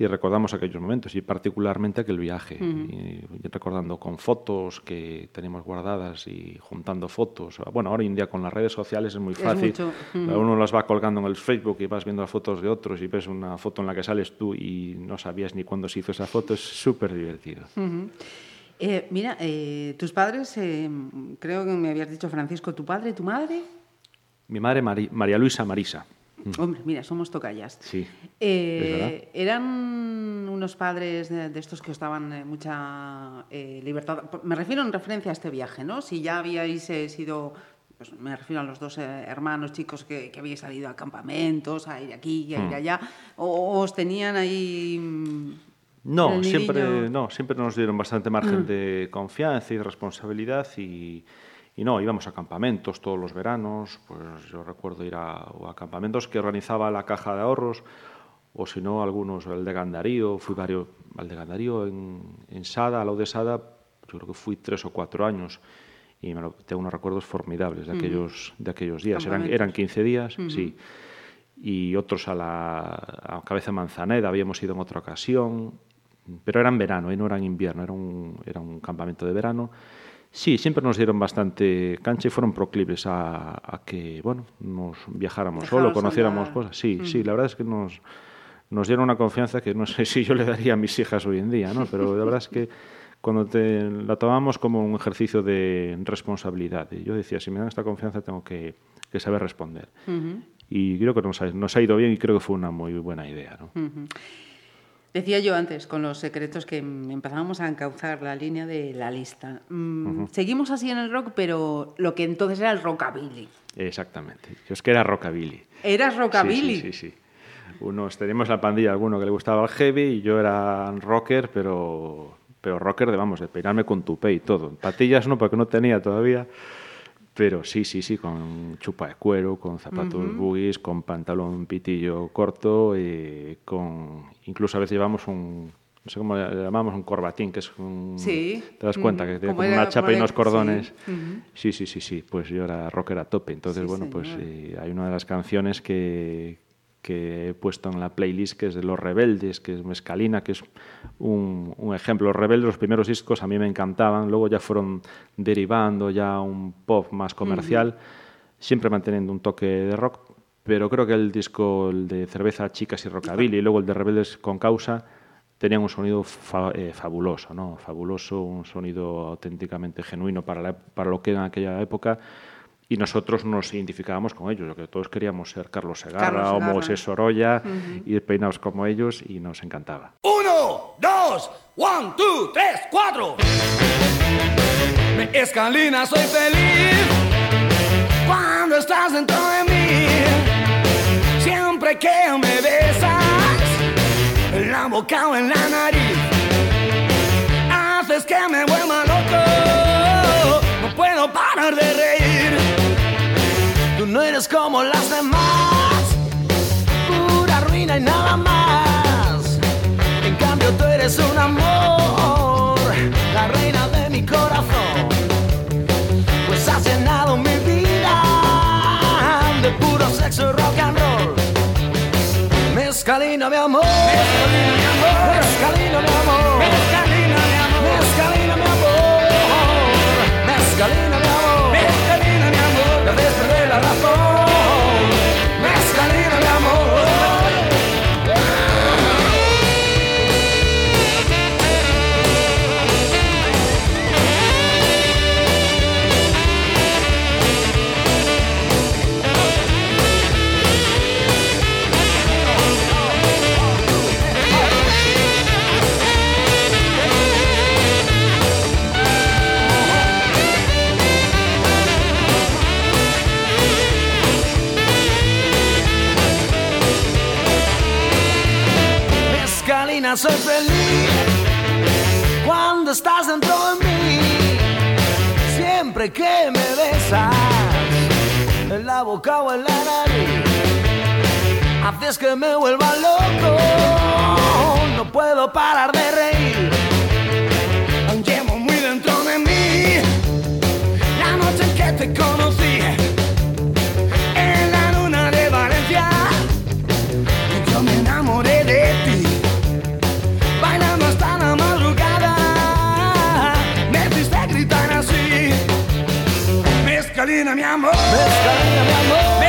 y recordamos aquellos momentos y particularmente aquel viaje. y, y recordando con fotos que tenemos guardadas y juntando fotos. Bueno, ahora hoy en día con las redes sociales es muy Es fácil. Uno las va colgando en el Facebook y vas viendo las fotos de otros y ves una foto en la que sales tú y no sabías ni cuándo se hizo esa foto. Es súper divertido. Eh, mira, eh, tus padres, eh, creo que me habías dicho Francisco, tu padre, tu madre. Mi madre, Mari- María Luisa Marisa. Hombre, mira, somos tocallas. Sí. Eh, ¿Eran unos padres de, de estos que os daban eh, mucha eh, libertad? Me refiero en referencia a este viaje, ¿no? Si ya habíais eh, sido, pues me refiero a los dos hermanos chicos que, que habíais salido a campamentos, a ir aquí y a ir allá, o, o os tenían ahí... mm, No, siempre, no, siempre nos dieron bastante margen de confianza y responsabilidad y, y no, íbamos a campamentos todos los veranos, pues yo recuerdo ir a, a campamentos que organizaba la Caja de Ahorros o si no algunos, el de Gandarío, fui varios, al de Gandarío en, en Sada, al lado de Sada, yo creo que fui tres o cuatro años y me lo- tengo unos recuerdos formidables de aquellos, de aquellos días, eran, eran 15 días, sí. Y otros a la a Cabeza Manzaneda, habíamos ido en otra ocasión, pero era en verano, ¿eh? no era en invierno, era un, era un campamento de verano. Sí, siempre nos dieron bastante cancha y fueron proclives a, a que, bueno, nos viajáramos solo, Dejaros conociéramos andar. cosas. Sí, sí, la verdad es que nos, nos dieron una confianza que no sé [LAUGHS] si yo le daría a mis hijas hoy en día, ¿no? Pero la verdad es que cuando te, la tomamos como un ejercicio de responsabilidad. Y yo decía, si me dan esta confianza tengo que, que saber responder. Y creo que nos ha, nos ha ido bien y creo que fue una muy buena idea. ¿no? Decía yo antes, con los secretos, que empezábamos a encauzar la línea de la lista. Mm, Seguimos así en el rock, pero lo que entonces era el rockabilly. Exactamente. Yo es que era rockabilly. ¿Eras rockabilly? Sí, sí, sí. sí. Unos, teníamos la pandilla alguno que le gustaba el heavy y yo era rocker, pero, pero rocker de, vamos, de peinarme con tupé y todo. Patillas no, porque no tenía todavía, pero sí, sí, sí, con chupa de cuero, con zapatos boogies, con pantalón pitillo corto, y con incluso a veces llevamos un, no sé cómo le llamamos, un corbatín, que es un... Sí. ¿Te das cuenta? Ujú. Que tiene Como una chapa y unos cordones. sí. Sí, sí, sí, sí. Pues yo era rocker a tope. Entonces, Sí, bueno, pues eh, hay una de las canciones que, que he puesto en la playlist que es de Los Rebeldes, que es Mescalina, que es un, un ejemplo. Los Rebeldes, los primeros discos a mí me encantaban, luego ya fueron derivando ya un pop más comercial, siempre manteniendo un toque de rock, pero creo que el disco el de Cerveza, Chicas y Rockabilly y luego el de Rebeldes con Causa tenían un sonido fa- eh, fabuloso, ¿no? Fabuloso, un sonido auténticamente genuino para, la- para lo que era en aquella época. Y nosotros nos identificábamos con ellos, lo que todos queríamos ser Carlos Segarra Carlos o. Moisés Sorolla, y peinados como ellos, y nos encantaba. Uno, dos, one, two, tres, cuatro. Me escalina, soy feliz cuando estás dentro de mí. Siempre que me besas, en la boca o en la nariz, haces que me vuelva loco. No puedo parar de reír. Como las demás, pura ruina y nada más. En cambio tú eres un amor, la reina de mi corazón. Pues has llenado mi vida de puro sexo rock and roll. Mezcalina mi amor, mezcalina mi amor, mezcalina mi amor, Soy feliz cuando estás dentro de mí. Siempre que me besas en la boca o en la nariz, haces que me vuelva loco. No puedo parar de reír. Llevo muy dentro de mí la noche en que te conocí Mi amor. Mezcalina, mi amor.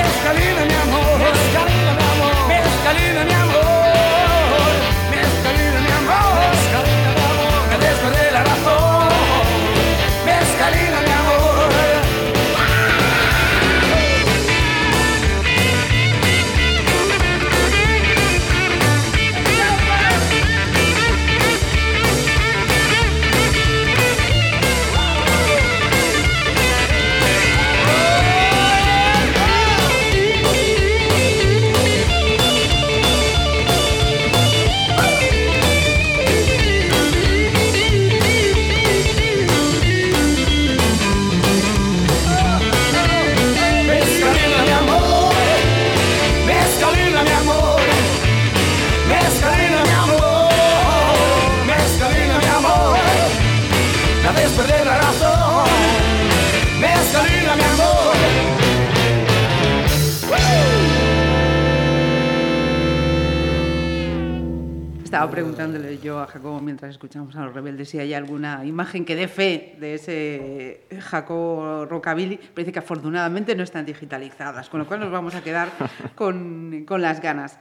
Estaba preguntándole yo a Jacobo mientras escuchamos a los rebeldes si hay alguna imagen que dé fe de ese Jacobo Rockabilly, pero dice que afortunadamente no están digitalizadas, con lo cual nos vamos a quedar [LAUGHS] con, con las ganas.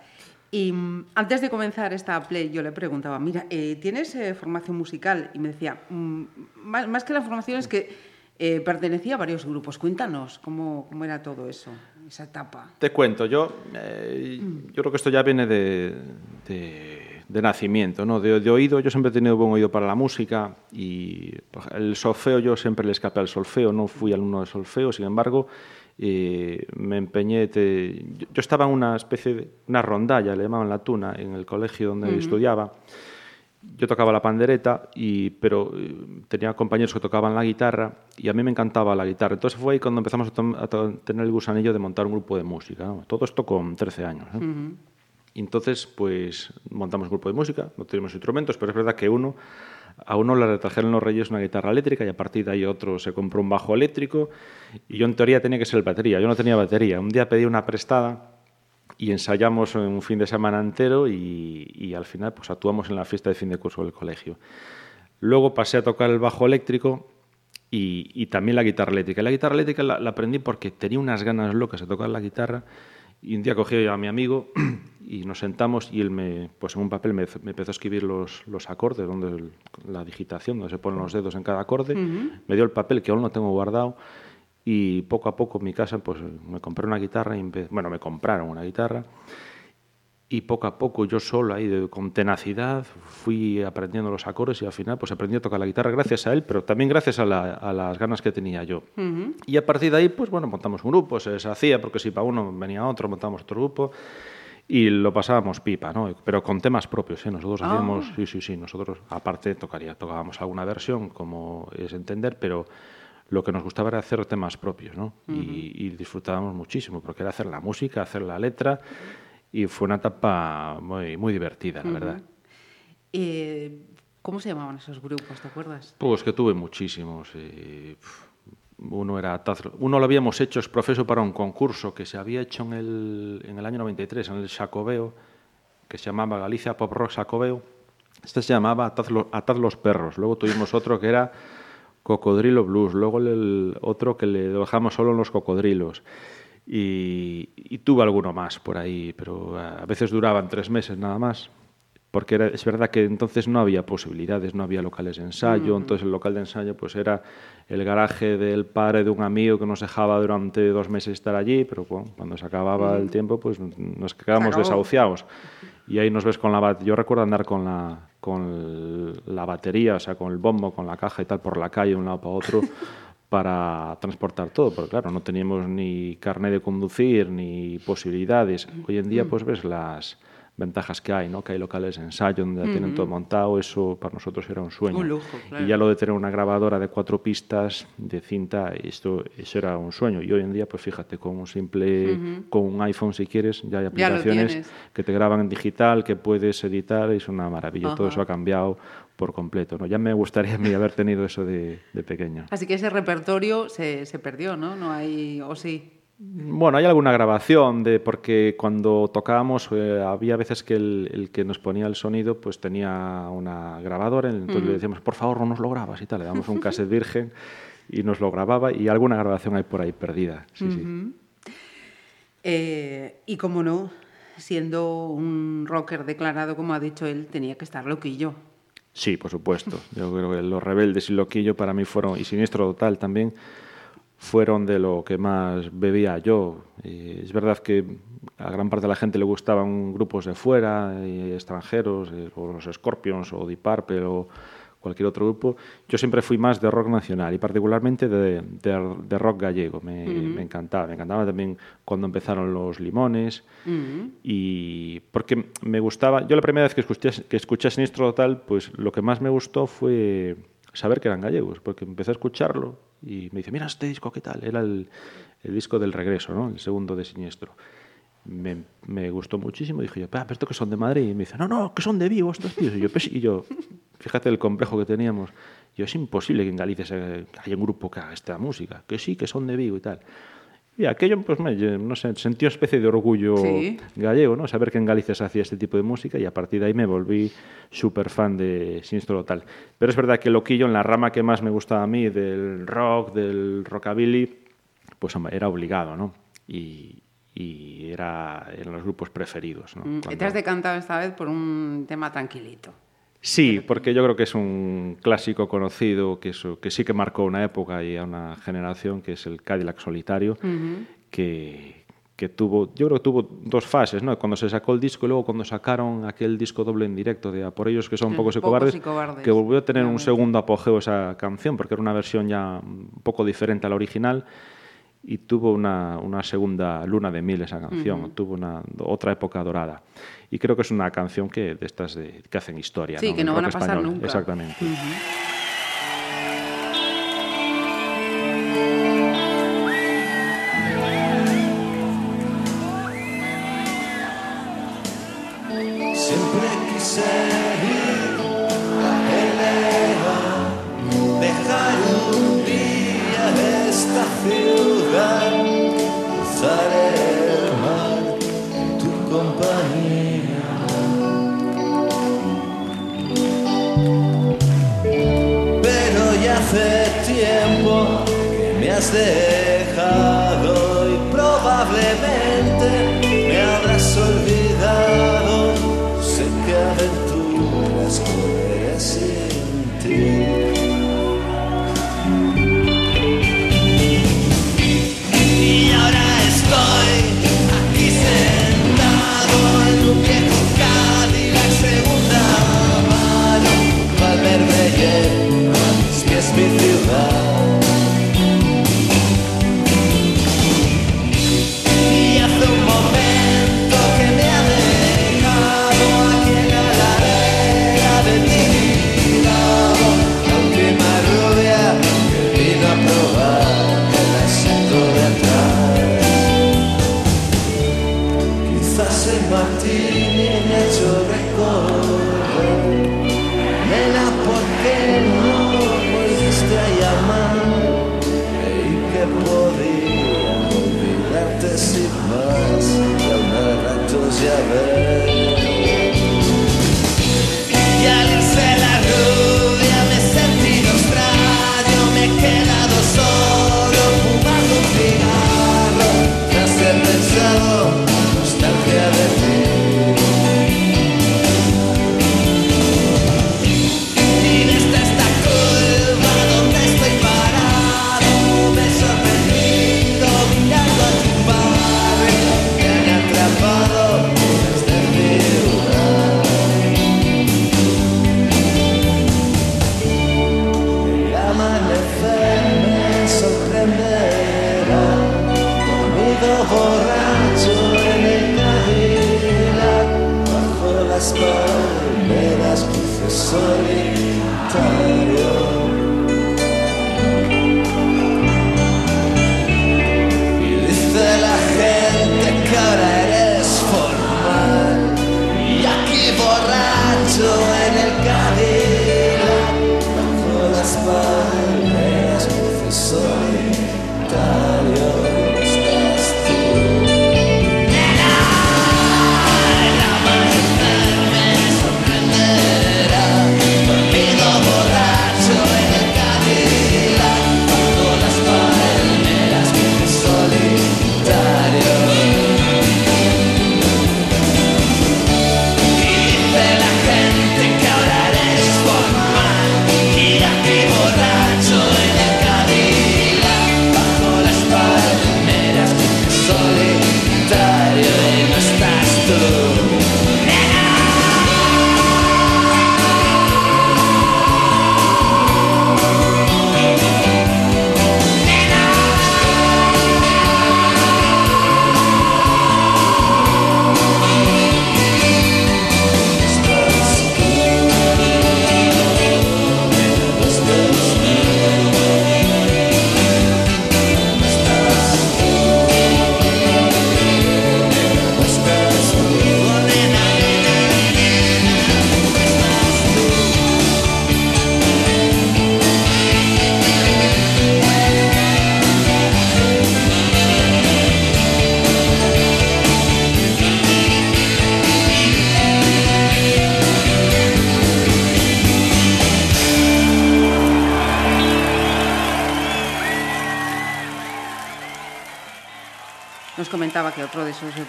Y mm, antes de comenzar esta play yo le preguntaba, mira, eh, ¿tienes eh, formación musical? Y me decía, mm, más, más que la formación es que eh, pertenecía a varios grupos. Cuéntanos cómo, cómo era todo eso, esa etapa. Te cuento, yo, eh, yo creo que esto ya viene de, de- de nacimiento, ¿no? De, de oído, yo siempre he tenido buen oído para la música y pues, el solfeo yo siempre le escapé al solfeo, no fui alumno de solfeo, sin embargo, eh, me empeñé, te- yo, yo estaba en una especie de, una rondalla, le llamaban la tuna, en el colegio donde estudiaba, yo tocaba la pandereta, y, pero eh, tenía compañeros que tocaban la guitarra y a mí me encantaba la guitarra. Entonces fue ahí cuando empezamos a, tener el gusanillo de montar un grupo de música. ¿no? Todo esto con 13 años. ¿eh? Entonces, pues montamos un grupo de música, no teníamos instrumentos, pero es verdad que uno, a uno le trajeron los reyes una guitarra eléctrica y a partir de ahí otro se compró un bajo eléctrico y yo en teoría tenía que ser el batería. Yo no tenía batería. Un día pedí una prestada y ensayamos un fin de semana entero y, al final pues actuamos en la fiesta de fin de curso del colegio. Luego pasé a tocar el bajo eléctrico y, también la guitarra eléctrica. La guitarra eléctrica la aprendí porque tenía unas ganas locas de tocar la guitarra y un día cogí a mi amigo [CLEARS THROAT] y nos sentamos y él me, pues en un papel me, me empezó a escribir los, los acordes, donde el- la digitación, donde se ponen los dedos en cada acorde. Me dio el papel que aún no tengo guardado y poco a poco en mi casa pues me compré una guitarra y bueno, me compraron una guitarra y poco a poco yo solo ahí con tenacidad fui aprendiendo los acordes y al final pues aprendí a tocar la guitarra gracias a él, pero también gracias a, la- a las ganas que tenía yo. Y a partir de ahí pues bueno, montamos un grupo, se deshacía porque si para uno venía otro, montamos otro grupo y lo pasábamos pipa, ¿no? Pero con temas propios, ¿eh? Nosotros hacíamos, sí, sí, sí, nosotros aparte tocaría, tocábamos alguna versión, como es entender, pero lo que nos gustaba era hacer temas propios, ¿no? y, y disfrutábamos muchísimo, porque era hacer la música, hacer la letra, y fue una etapa muy, muy divertida, la verdad. Eh, ¿Cómo se llamaban esos grupos, te acuerdas? Pues que tuve muchísimos. uno era uno lo habíamos hecho, es profeso para un concurso que se había hecho en el, en el año 93, en el Xacobeo, que se llamaba Galicia Pop Rock Xacobeo. Este se llamaba Atad, lo- Atad los perros. Luego tuvimos otro que era Cocodrilo Blues. Luego el, el otro que le dejamos solo en los cocodrilos. Y, y tuve alguno más por ahí, pero a veces duraban tres meses nada más porque era- es verdad que entonces no había posibilidades, no había locales de ensayo, entonces el local de ensayo pues era el garaje del padre de un amigo que nos dejaba durante dos meses estar allí, pero bueno, cuando se acababa el tiempo pues nos quedábamos desahuciados. Y ahí nos ves con la yo recuerdo andar con la con la batería, o sea, con el bombo, con la caja y tal por la calle de un lado para otro [LAUGHS] para transportar todo, porque claro, no teníamos ni carnet de conducir ni posibilidades. Hoy en día pues ves las ventajas que hay, ¿no? Que hay locales de ensayo donde ya tienen todo montado, eso para nosotros era un sueño. Un lujo, claro. Y ya lo de tener una grabadora de cuatro pistas de cinta, esto eso era un sueño. Y hoy en día, pues fíjate, con un simple, con un iPhone si quieres, ya hay aplicaciones que te graban en digital, que puedes editar, es una maravilla. Todo eso ha cambiado por completo, ¿no? Ya me gustaría a mí haber tenido eso de, de pequeño. Así que ese repertorio se, se perdió, ¿no? No hay, o sí. Bueno, hay alguna grabación de porque cuando tocábamos eh, había veces que el, el que nos ponía el sonido pues tenía una grabadora, entonces le decíamos, por favor, no nos lo grabas y tal, le damos un cassette [LAUGHS] virgen y nos lo grababa y alguna grabación hay por ahí perdida. Sí, sí. Eh, y como no, siendo un rocker declarado, como ha dicho él, tenía que estar loquillo. Sí, por supuesto. Yo creo que Los Rebeldes y Loquillo para mí fueron, y Siniestro Total también, fueron de lo que más bebía yo. Y es verdad que a gran parte de la gente le gustaban grupos de fuera, y extranjeros, eh, o los Scorpions, o Deep Purple, o cualquier otro grupo. Yo siempre fui más de rock nacional y particularmente de, de- de rock gallego. Me, me encantaba. Me encantaba también cuando empezaron los Limones. Y porque me gustaba, yo la primera vez que escuché, que escuché Sinistro Total, pues lo que más me gustó fue saber que eran gallegos, porque empecé a escucharlo y me dice, mira este disco, ¿qué tal? Era el, el disco del regreso, ¿no? El segundo de Siniestro. Me, me gustó muchísimo. Dije yo, "Pa, pero estos que son de Madrid. Y me dice, no, no, que son de Vigo estos tíos. Y yo, "Pues sí". y yo fíjate el complejo que teníamos. Yo, es imposible que en Galicia se- haya un grupo que haga esta música. Que sí, que son de Vigo y tal. Y aquello, pues, me, no sé, sentí una especie de orgullo Sí. gallego, ¿no? Saber que en Galicia se hacía este tipo de música y a partir de ahí me volví súper fan de Sinistro Total. Pero es verdad que Loquillo, en la rama que más me gustaba a mí, del rock, del rockabilly, pues era obligado, ¿no? Y, y era, eran los grupos preferidos, ¿no? Mm, Cuando- Te has decantado esta vez por un tema tranquilito. Sí, porque yo creo que es un clásico conocido que, eso, que sí que marcó una época y a una generación, que es el Cadillac solitario, que, que tuvo, yo creo que tuvo dos fases, ¿no? Cuando se sacó el disco y luego cuando sacaron aquel disco doble en directo de A por ellos que son pocos y Pocos cobardes, y Cobardes. que volvió a tener un Realmente. segundo apogeo esa canción, porque era una versión ya un poco diferente a la original. Y tuvo una, una, segunda luna de miel esa canción, uh -huh. tuvo una, otra época dorada. Y creo que es una canción que de estas de, que hacen historia. Sí, ¿no? que no van a pasar español. nunca. Exactamente. Uh -huh. Dejado y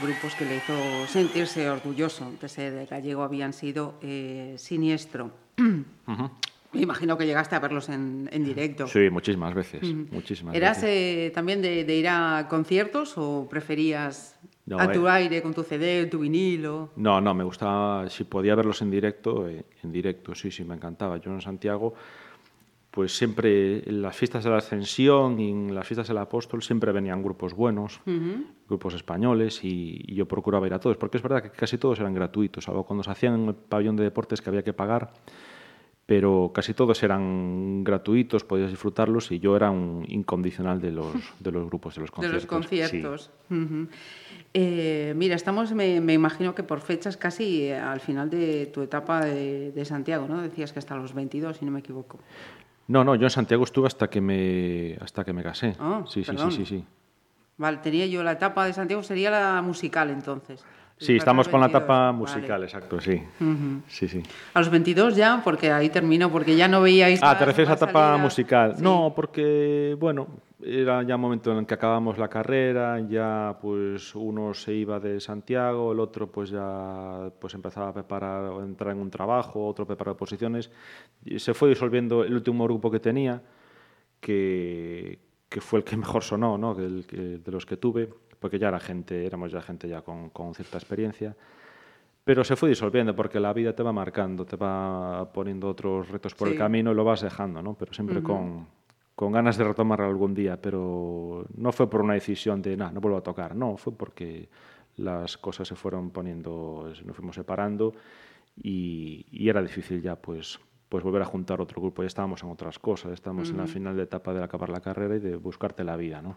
grupos que le hizo sentirse orgulloso de ser gallego habían sido eh, Siniestro. Uh -huh. Me imagino que llegaste a verlos en, en directo. Sí, muchísimas veces. Uh -huh. muchísimas ¿Eras veces. Eh, también de, de, ir a conciertos o preferías no, a tu eh. aire con tu CD, tu vinilo? No, no, me gustaba, si podía verlos en directo, en directo, sí, sí, me encantaba. Yo en Santiago pues siempre en las fiestas de la Ascensión y en las fiestas del Apóstol siempre venían grupos buenos, grupos españoles, y, y yo procuraba ir a todos, porque es verdad que casi todos eran gratuitos, salvo cuando se hacían en el pabellón de deportes que había que pagar, pero casi todos eran gratuitos, podías disfrutarlos y yo era un incondicional de los, de los grupos, de los [LAUGHS] De conciertos. los conciertos. Eh, mira, estamos, me, me imagino que por fechas casi eh, al final de tu etapa de, de Santiago, ¿no? Decías que hasta los 22, si no me equivoco. No, no, yo en Santiago estuve hasta que me, hasta que me casé. Ah, sí, sí, sí, sí, sí. Vale, tenía yo la etapa de Santiago, sería la musical entonces. Sí, estamos con la 22, etapa vale. musical, exacto, sí. Sí, sí. A los 22 ya, porque ahí terminó, porque ya no veíais Ah, ¿te refieres a demás etapa musical? Sí. No, porque, bueno, era ya un momento en el que acabamos la carrera, ya pues uno se iba de Santiago, el otro pues ya pues empezaba a preparar, a entrar en un trabajo, otro preparar posiciones, y se fue disolviendo el último grupo que tenía, que, que fue el que mejor sonó, ¿no? El que- de los que tuve, porque ya era gente, éramos ya gente ya con, con cierta experiencia. Pero se fue disolviendo porque la vida te va marcando, te va poniendo otros retos por Sí. el camino y lo vas dejando, ¿no? Pero siempre con, con ganas de retomarlo algún día. Pero no fue por una decisión de, "Nah, no vuelvo a tocar. No, fue porque las cosas se fueron poniendo, nos fuimos separando y, y era difícil ya, pues, pues volver a juntar otro grupo. Ya estábamos en otras cosas, estábamos en la final de etapa de acabar la carrera y de buscarte la vida, ¿no?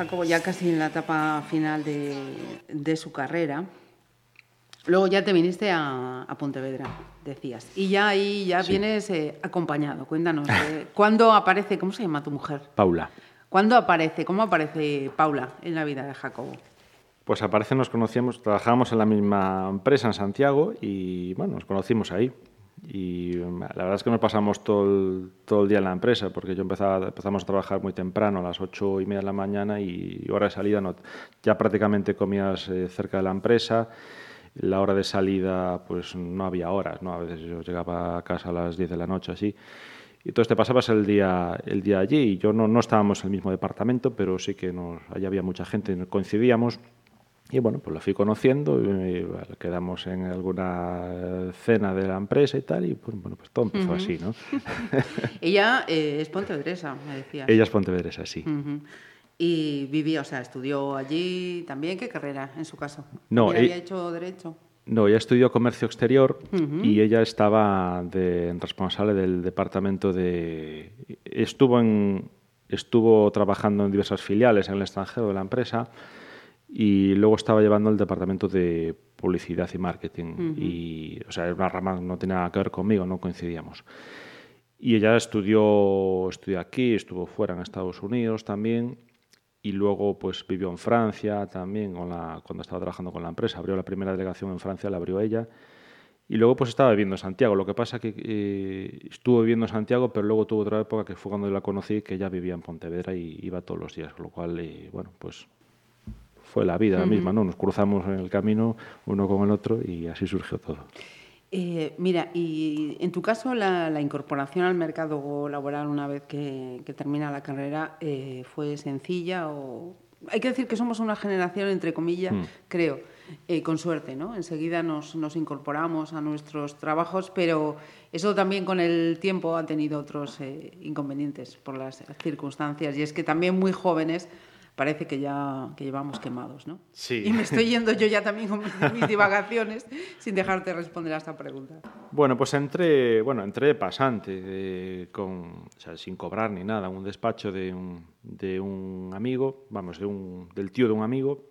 Jacobo ya casi en la etapa final de, de su carrera. Luego ya te viniste a, a Pontevedra, decías. Y ya ahí ya vienes eh, acompañado. Cuéntanos, eh, ¿cuándo aparece, cómo se llama tu mujer? Paula. ¿Cuándo aparece, cómo aparece Paula en la vida de Jacobo? Pues aparece, nos conocíamos, trabajábamos en la misma empresa en Santiago y bueno, nos conocimos ahí. Y mm, la verdad es que nos pasamos todo el, todo el día en la empresa, porque yo empezaba, empezamos a trabajar muy temprano, a las ocho y media de la mañana, y hora de salida no, ya prácticamente comías eh, cerca de la empresa. la hora de salida, pues no había horas, ¿no? A veces yo llegaba a casa a las 10 de la noche, así. Y entonces te pasabas el día, el día allí y yo no, no estábamos en el mismo departamento, pero sí que nos, allí había mucha gente, coincidíamos. Y bueno, pues la fui conociendo, y, bueno, quedamos en alguna cena de la empresa y tal, y pues, bueno, pues todo empezó así, ¿no? [LAUGHS] Ella eh, es pontevedresa, me decías. Ella es pontevedresa, sí. Y vivía, o sea, estudió allí también. ¿Qué carrera, en su caso? No, ¿También eh- había hecho Derecho? No, ella estudió comercio exterior y ella estaba de, responsable del departamento de... Estuvo, en, estuvo trabajando en diversas filiales en el extranjero de la empresa y luego estaba llevando el departamento de publicidad y marketing. Y, o sea, era una rama no tenía nada que ver conmigo, no coincidíamos. Y ella estudió, estudió aquí, estuvo fuera en Estados Unidos también y luego pues vivió en Francia también con la, cuando estaba trabajando con la empresa. Abrió la primera delegación en Francia, la abrió ella. Y luego pues estaba viviendo en Santiago. Lo que pasa que eh, estuvo viviendo en Santiago, pero luego tuvo otra época que fue cuando yo la conocí, que ella vivía en Pontevedra y iba todos los días, con lo cual, eh, bueno, pues fue la vida la misma, ¿no? Nos cruzamos en el camino uno con el otro y así surgió todo. Eh, mira, y en tu caso la, la incorporación al mercado laboral una vez que, que termina la carrera eh, fue sencilla o hay que decir que somos una generación entre comillas, Mm. creo, eh, con suerte, ¿no? Enseguida nos, nos incorporamos a nuestros trabajos, pero eso también con el tiempo ha tenido otros eh, inconvenientes por las circunstancias y es que también muy jóvenes parece que ya que llevamos quemados, ¿no? Sí. Y me estoy yendo yo ya también con mis, [LAUGHS] divagaciones sin dejarte responder a esta pregunta. Bueno, pues entré, bueno, entré pasante, de- con, o sea, sin cobrar ni nada, un despacho de un, de un amigo, vamos, de un, del tío de un amigo,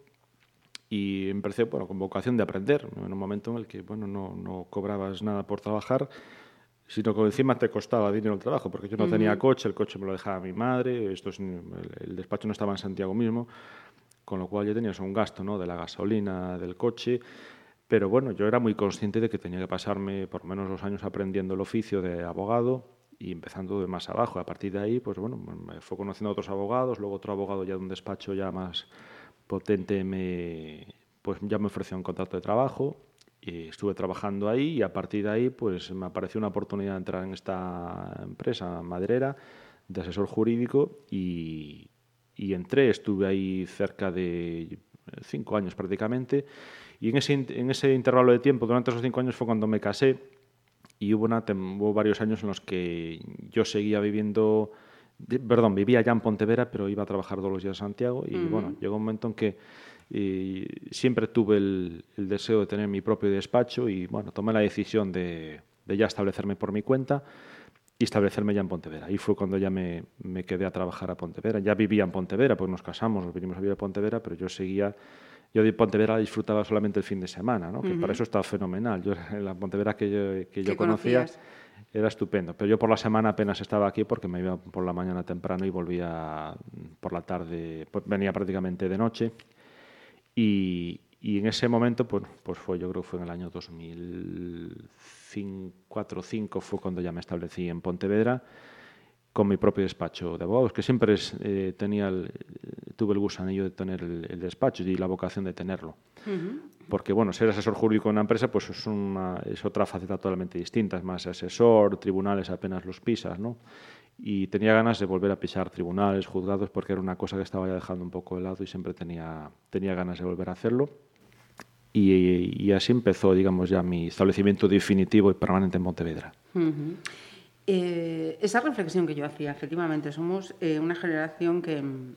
y empecé, bueno, con vocación de aprender, en un momento en el que, bueno, no, no cobrabas nada por trabajar, sino que encima te costaba dinero el trabajo, porque yo no tenía coche, el coche me lo dejaba mi madre, esto es, el, el despacho no estaba en Santiago mismo, con lo cual ya tenías un gasto ¿no? de la gasolina, del coche, pero bueno, yo era muy consciente de que tenía que pasarme por menos dos años aprendiendo el oficio de abogado y empezando de más abajo. A partir de ahí, pues bueno, me fue conociendo a otros abogados, luego otro abogado ya de un despacho ya más potente me, pues ya me ofreció un contrato de trabajo y estuve trabajando ahí y a partir de ahí pues me apareció una oportunidad de entrar en esta empresa maderera de asesor jurídico y, y entré, estuve ahí cerca de cinco años prácticamente. Y en ese, en ese intervalo de tiempo, durante esos cinco años fue cuando me casé y hubo, una hubo varios años en los que yo seguía viviendo, perdón, vivía ya en Pontevedra, pero iba a trabajar todos los días a Santiago y bueno, llegó un momento en que eh, siempre tuve el, el deseo de tener mi propio despacho y bueno, tomé la decisión de, de ya establecerme por mi cuenta y establecerme ya en Pontevedra. Ahí fue cuando ya me, me quedé a trabajar a Pontevedra. Ya vivía en Pontevedra, pues nos casamos, nos vinimos a vivir a Pontevedra, pero yo seguía, yo de Pontevedra disfrutaba solamente el fin de semana, ¿no? que para eso estaba fenomenal. Yo, [LAUGHS] la Pontevedra que yo, que yo conocía conocías. era estupendo. Pero yo por la semana apenas estaba aquí porque me iba por la mañana temprano y volvía por la tarde, pues venía prácticamente de noche. Y, y en ese momento, pues, pues fue, yo creo que fue en el año 2004 o 2005, fue cuando ya me establecí en Pontevedra con mi propio despacho de abogados, que siempre es, eh, tenía el- tuve el gusanillo de tener el, el despacho y la vocación de tenerlo. Porque, bueno, ser asesor jurídico en una empresa pues es, una, es otra faceta totalmente distinta. Es más asesor, tribunales apenas los pisas, ¿no? Y tenía ganas de volver a pisar tribunales, juzgados, porque era una cosa que estaba ya dejando un poco de lado y siempre tenía, tenía ganas de volver a hacerlo. Y, y así empezó, digamos, ya mi establecimiento definitivo y permanente en Pontevedra. Ujú. Eh, esa reflexión que yo hacía, efectivamente, somos eh, una generación que mm,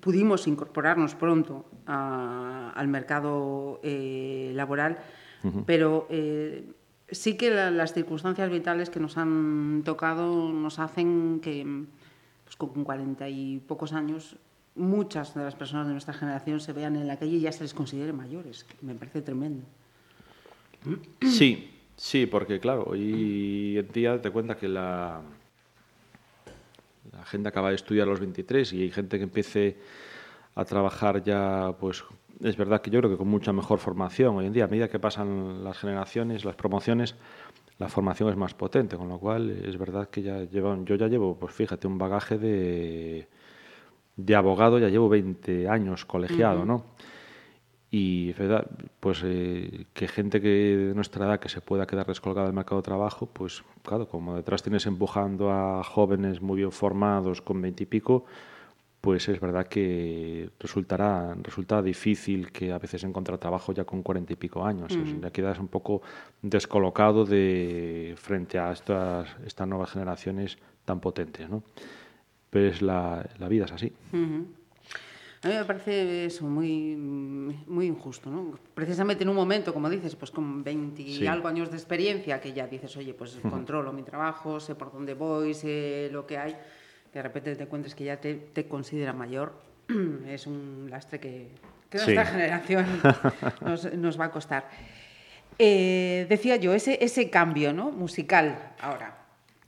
pudimos incorporarnos pronto a- al mercado eh, laboral, pero eh, sí que la- las circunstancias vitales que nos han tocado nos hacen que pues, con cuarenta y pocos años muchas de las personas de nuestra generación se vean en la calle y ya se les considere mayores, me parece tremendo. Sí, sí, porque claro, hoy en día te cuenta que la, la gente acaba de estudiar a los 23 y hay gente que empiece a trabajar ya, pues es verdad que yo creo que con mucha mejor formación. Hoy en día, a medida que pasan las generaciones, las promociones, la formación es más potente, con lo cual es verdad que ya llevan, yo ya llevo, pues fíjate, un bagaje de, de abogado, ya llevo 20 años colegiado, ¿no? y verdad pues eh, que gente que de nuestra edad que se pueda quedar descolgada del mercado de trabajo pues claro como detrás tienes empujando a jóvenes muy bien formados con veintipico pues es verdad que resultará resulta difícil que a veces encontrar trabajo ya con cuarenta y pico años ya quedas un poco descolocado de frente a estas estas nuevas generaciones tan potentes no pero es la, la vida es así. A mí me parece eso muy, muy injusto, ¿no? Precisamente en un momento, como dices, pues con 20 y Sí. algo años de experiencia, que ya dices, oye, pues controlo mi trabajo, sé por dónde voy, sé lo que hay, que de repente te encuentres que ya te, te considera mayor, [CLEARS THROAT] es un lastre que, que Sí. nuestra generación [LAUGHS] nos, nos va a costar. Eh, decía yo, ese, ese cambio ¿no? musical ahora,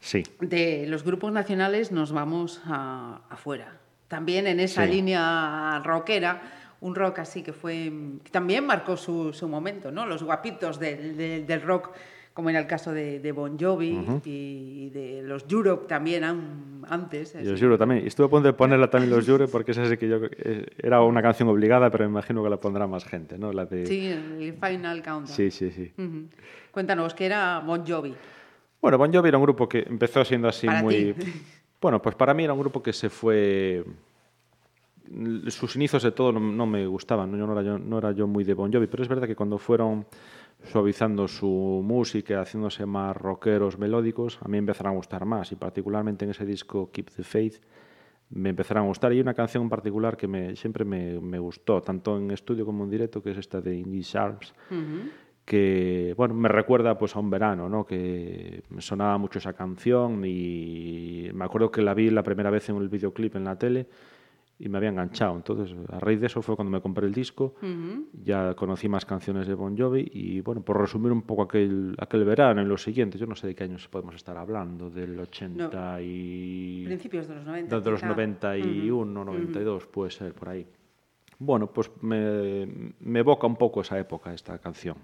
sí de los grupos nacionales nos vamos a- afuera. También en esa Sí. línea rockera, un rock así que fue que también marcó su, su momento, ¿no? Los guapitos del, del- del rock, como en el caso de, de Bon Jovi y de los Europe también an- antes. Y los Jure también. Y estuve a punto de ponerla también los Jure porque esa sí que yo eh, era una canción obligada, pero me imagino que la pondrá más gente, ¿no? La de Sí, el Final Countdown. sí, sí, sí. Cuéntanos, que era Bon Jovi. Bueno, Bon Jovi era un grupo que empezó siendo así Para muy ti. [LAUGHS] Bueno, pues para mí era un grupo que se fue sus inicios de todo no, no me gustaban, ¿no? Yo no era yo no era yo muy de Bon Jovi, pero es verdad que cuando fueron suavizando su música, haciéndose más rockeros, melódicos, a mí me empezaron a gustar más y particularmente en ese disco Keep the Faith me empezaron a gustar y hay una canción en particular que me, siempre me, me gustó, tanto en estudio como en directo, que es esta de Indie Sharps, que bueno, me recuerda pues a un verano, ¿no? que sonaba mucho esa canción y me acuerdo que la vi la primera vez en el videoclip en la tele y me había enganchado. Entonces, a raíz de eso fue cuando me compré el disco, ya conocí más canciones de Bon Jovi y bueno, por resumir un poco aquel, aquel verano y los siguientes, yo no sé de qué años podemos estar hablando, del 80 y... Principios de los 90. De los quizá. 91, 92, puede ser por ahí. Bueno, pues me, me evoca un poco esa época, esta canción.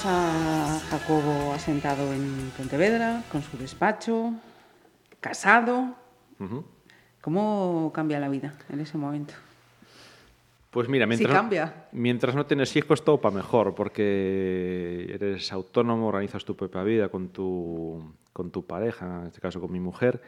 Tenemos a Jacobo asentado en Pontevedra, con su despacho, casado. ¿Cómo cambia la vida en ese momento? Pues mira, mientras, cambia. mientras no tienes hijos, todo para mejor, porque eres autónomo, organizas tu propia vida con tu, con tu pareja, en este caso con mi mujer.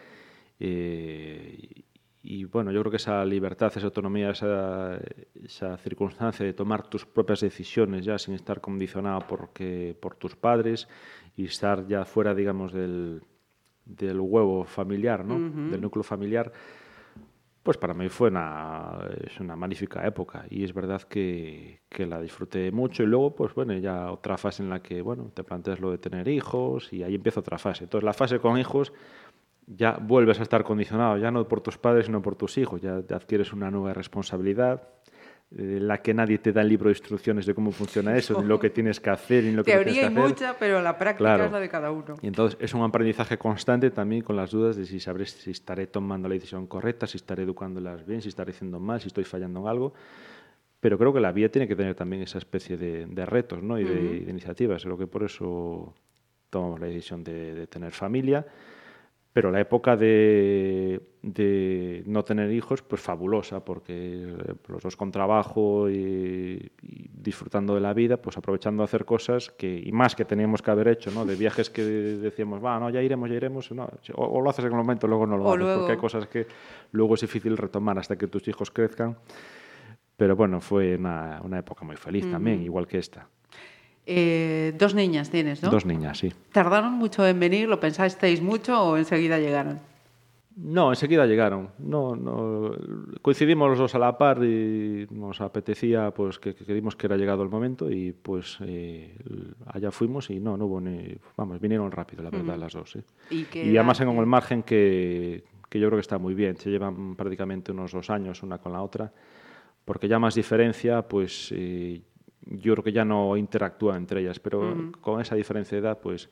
eh, y bueno, yo creo que esa libertad, esa autonomía, esa, esa circunstancia de tomar tus propias decisiones ya sin estar condicionado porque, por tus padres y estar ya fuera, digamos, del, del huevo familiar, ¿no? del núcleo familiar, pues para mí fue una, es una magnífica época y es verdad que, que la disfruté mucho y luego pues bueno, ya otra fase en la que bueno, te planteas lo de tener hijos y ahí empieza otra fase. Entonces la fase con hijos ya vuelves a estar condicionado, ya no por tus padres sino por tus hijos, ya te adquieres una nueva responsabilidad eh, la que nadie te da el libro de instrucciones de cómo funciona [LAUGHS] eso, ni lo que tienes que hacer, ni lo que no Teoría y tienes que hacer. mucha, pero la práctica Claro. es la de cada uno. Y entonces es un aprendizaje constante también con las dudas de si sabré si estaré tomando la decisión correcta, si estaré educándolas bien, si estaré haciendo mal, si estoy fallando en algo. Pero creo que la vida tiene que tener también esa especie de, de retos ¿no? y de, de iniciativas. Creo que por eso tomamos la decisión de, de tener familia. Pero la época de, de no tener hijos, pues fabulosa, porque eh, los dos con trabajo y, y disfrutando de la vida, pues aprovechando a hacer cosas que, y más que teníamos que haber hecho, ¿no? De viajes que decíamos, va, no, ya iremos, ya iremos, no, o, o lo haces en el momento, luego no lo O haces, luego. porque hay cosas que luego es difícil retomar hasta que tus hijos crezcan. Pero bueno, fue una, una época muy feliz también, igual que esta. Eh, dos niñas tienes, ¿no? Dos niñas, sí. ¿Tardaron mucho en venir? ¿Lo pensasteis mucho o enseguida llegaron? No, enseguida llegaron. No, no, coincidimos los dos a la par y nos apetecía, pues que, que creímos que era llegado el momento y pues eh, allá fuimos y no, no hubo ni, vamos, vinieron rápido, la verdad, las dos. sí. ¿Y Y además en el margen que, que yo creo que está muy bien. Se llevan prácticamente unos dos años una con la otra, porque ya más diferencia, pues eh, yo creo que ya no interactúan entre ellas, pero con esa diferencia de edad, pues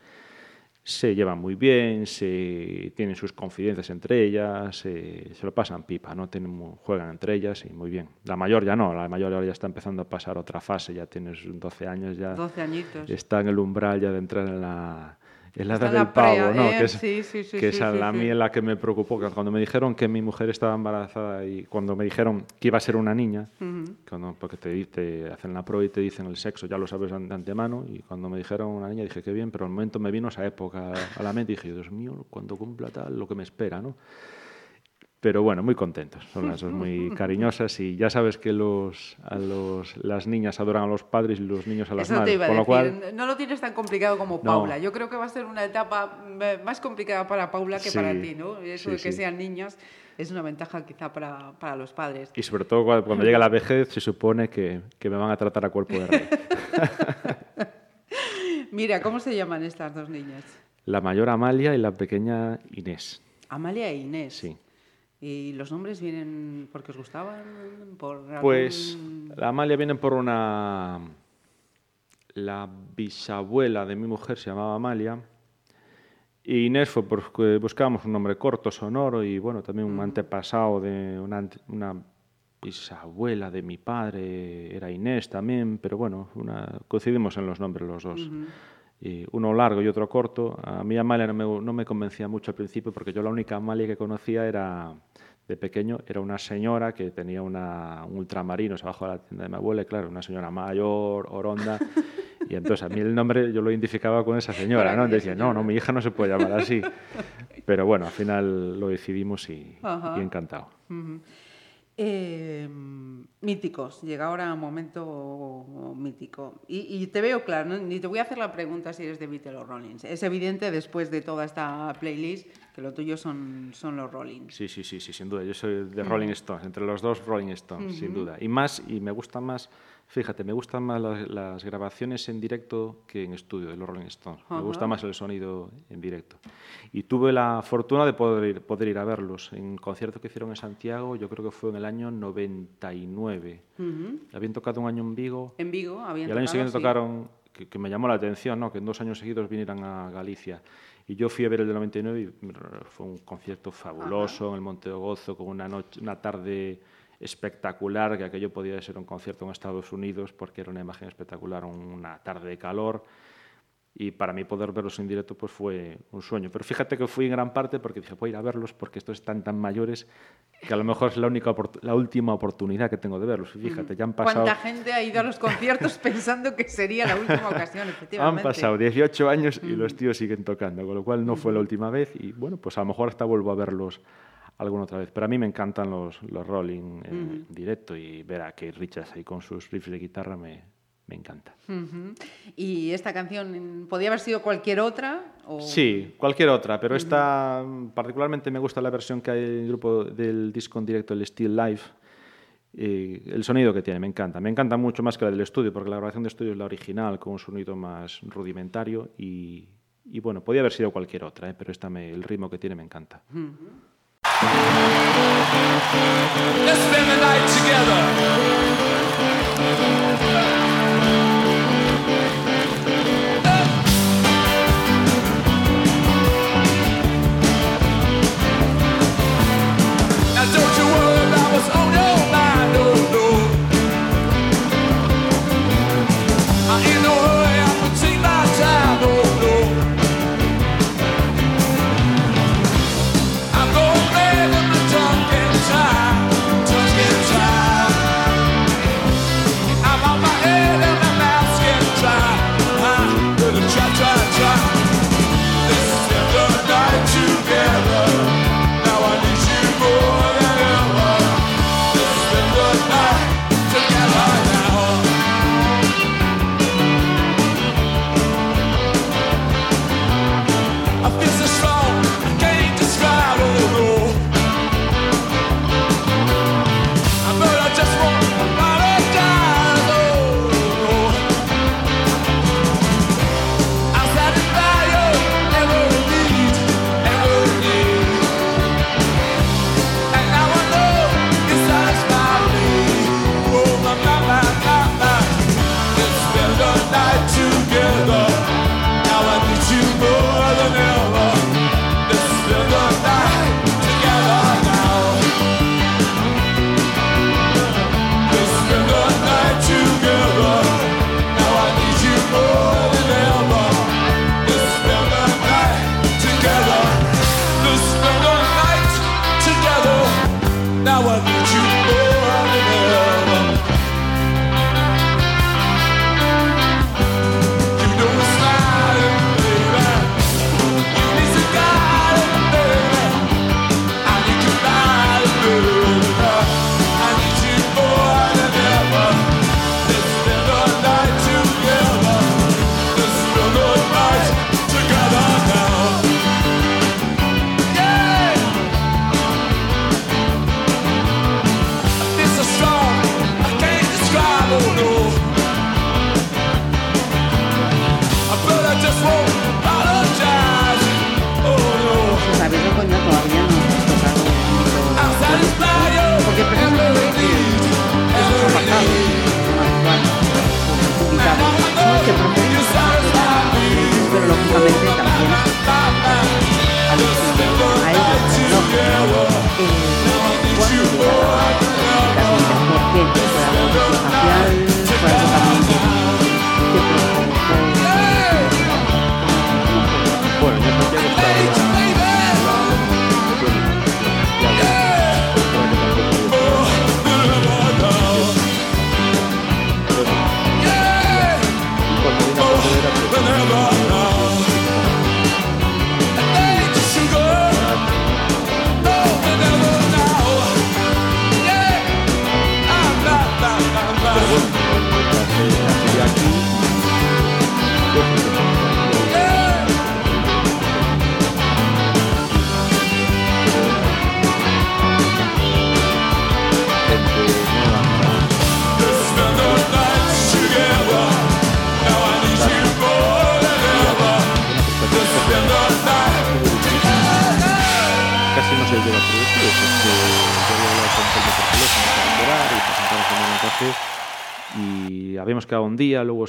se llevan muy bien, se tienen sus confidencias entre ellas, se, se lo pasan pipa, ¿no? Tienen, juegan entre ellas y muy bien. La mayor ya no, la mayor ahora ya está empezando a pasar otra fase, ya tienes 12 años, ya 12 añitos. está en el umbral ya de entrar en la, en la del pavo, ¿no? ¿eh? Que es, Sí, sí, sí, que es a sí, la que me preocupó. que Cuando me dijeron que mi mujer estaba embarazada y cuando me dijeron que iba a ser una niña, cuando, porque te, te hacen la prueba y te dicen el sexo, ya lo sabes de antemano, y cuando me dijeron una niña dije que bien, pero al momento me vino esa época a la mente y dije, Dios mío, cuando cumpla tal, lo que me espera, ¿no? Pero bueno, muy contentos. Son las dos muy [LAUGHS] cariñosas y ya sabes que los, a los, las niñas adoran a los padres y los niños a las Eso te madres. iba a Con lo decir, cual, no lo tienes tan complicado como No. Paula. Yo creo que va a ser una etapa mm, más complicada para Paula que Sí, para ti, ¿no? Eso sí, de que sí. sean niñas es una ventaja quizá para, para los padres. Y sobre todo cuando, cuando llega la [LAUGHS] vejez se supone que, que me van a tratar a cuerpo de rey. [LAUGHS] Mira, ¿cómo se llaman estas dos niñas? La mayor Amalia y la pequeña Inés. Amalia e Inés. Sí. ¿Y los nombres vienen porque os gustaban? Por algún- Pues la Amalia viene por una... La bisabuela de mi mujer se llamaba Amalia. Y Inés fue porque buscábamos un nombre corto, sonoro y bueno, también un antepasado de una, bisabuela de mi padre, era Inés también, pero bueno, una, coincidimos en los nombres los dos. Y uno largo y otro corto. A mí Amalia no me, no me convencía mucho al principio porque yo la única Amalia que conocía era de pequeño, era una señora que tenía una, un ultramarinos abajo de la tienda de mi abuela, y claro, una señora mayor, oronda. Y entonces a mí el nombre yo lo identificaba con esa señora, ¿no? Decía, no, no, mi hija no se puede llamar así. Pero bueno, al final lo decidimos y encantado. Eh, míticos, llega ahora un momento mítico. Y, y te veo claro, ¿no? ni te voy a hacer la pregunta si eres de Beatles o Rollins. Es evidente después de toda esta playlist que lo tuyo son, son los Rollins. Sí, sí, sí, sí, sin duda. Yo soy de Rolling Stones, entre los dos Rolling Stones, sin duda. Y más, y me gusta más, fíjate, me gustan más las, las grabaciones en directo que en estudio de los Rolling Stones. Me gusta más el sonido en directo. Y tuve la fortuna de poder ir, poder ir a verlos en un concierto que hicieron en Santiago, yo creo que fue en el año 99. Habían tocado un año en Vigo. En Vigo habían Y al año tocado, siguiente sí. tocaron, que, que me llamó la atención, ¿no? que en dos años seguidos vinieran a Galicia. Y yo fui a ver el del 99 y fue un concierto fabuloso en el Monte de Gozo, con una, noche, una tarde espectacular, que aquello podía ser un concierto en Estados Unidos porque era una imagen espectacular, una tarde de calor y para mí poder verlos en directo pues fue un sueño. Pero fíjate que fui en gran parte porque dije, voy a ir a verlos porque estos están tan mayores que a lo mejor es la, única, la última oportunidad que tengo de verlos. Fíjate, ya han pasado... ¿Cuánta gente ha ido a los conciertos [LAUGHS] pensando que sería la última ocasión, Han efectivamente? pasado 18 años y los tíos siguen tocando, con lo cual no fue la última vez y bueno, pues a lo mejor hasta vuelvo a verlos alguna otra vez. Pero a mí me encantan los, los Rolling en directo y ver a Keith Richards ahí con sus riffs de guitarra me, me encanta. ¿Y esta canción podía haber sido cualquier otra? O... Sí, cualquier otra, pero esta mm, particularmente me gusta la versión que hay en el grupo del disco en directo, el Still Life. Eh, el sonido que tiene, me encanta. Me encanta mucho más que la del estudio, porque la grabación de estudio es la original, con un sonido más rudimentario. Y, y bueno, podía haber sido cualquier otra, eh, pero esta me- el ritmo que tiene me encanta. Let's spend the night together.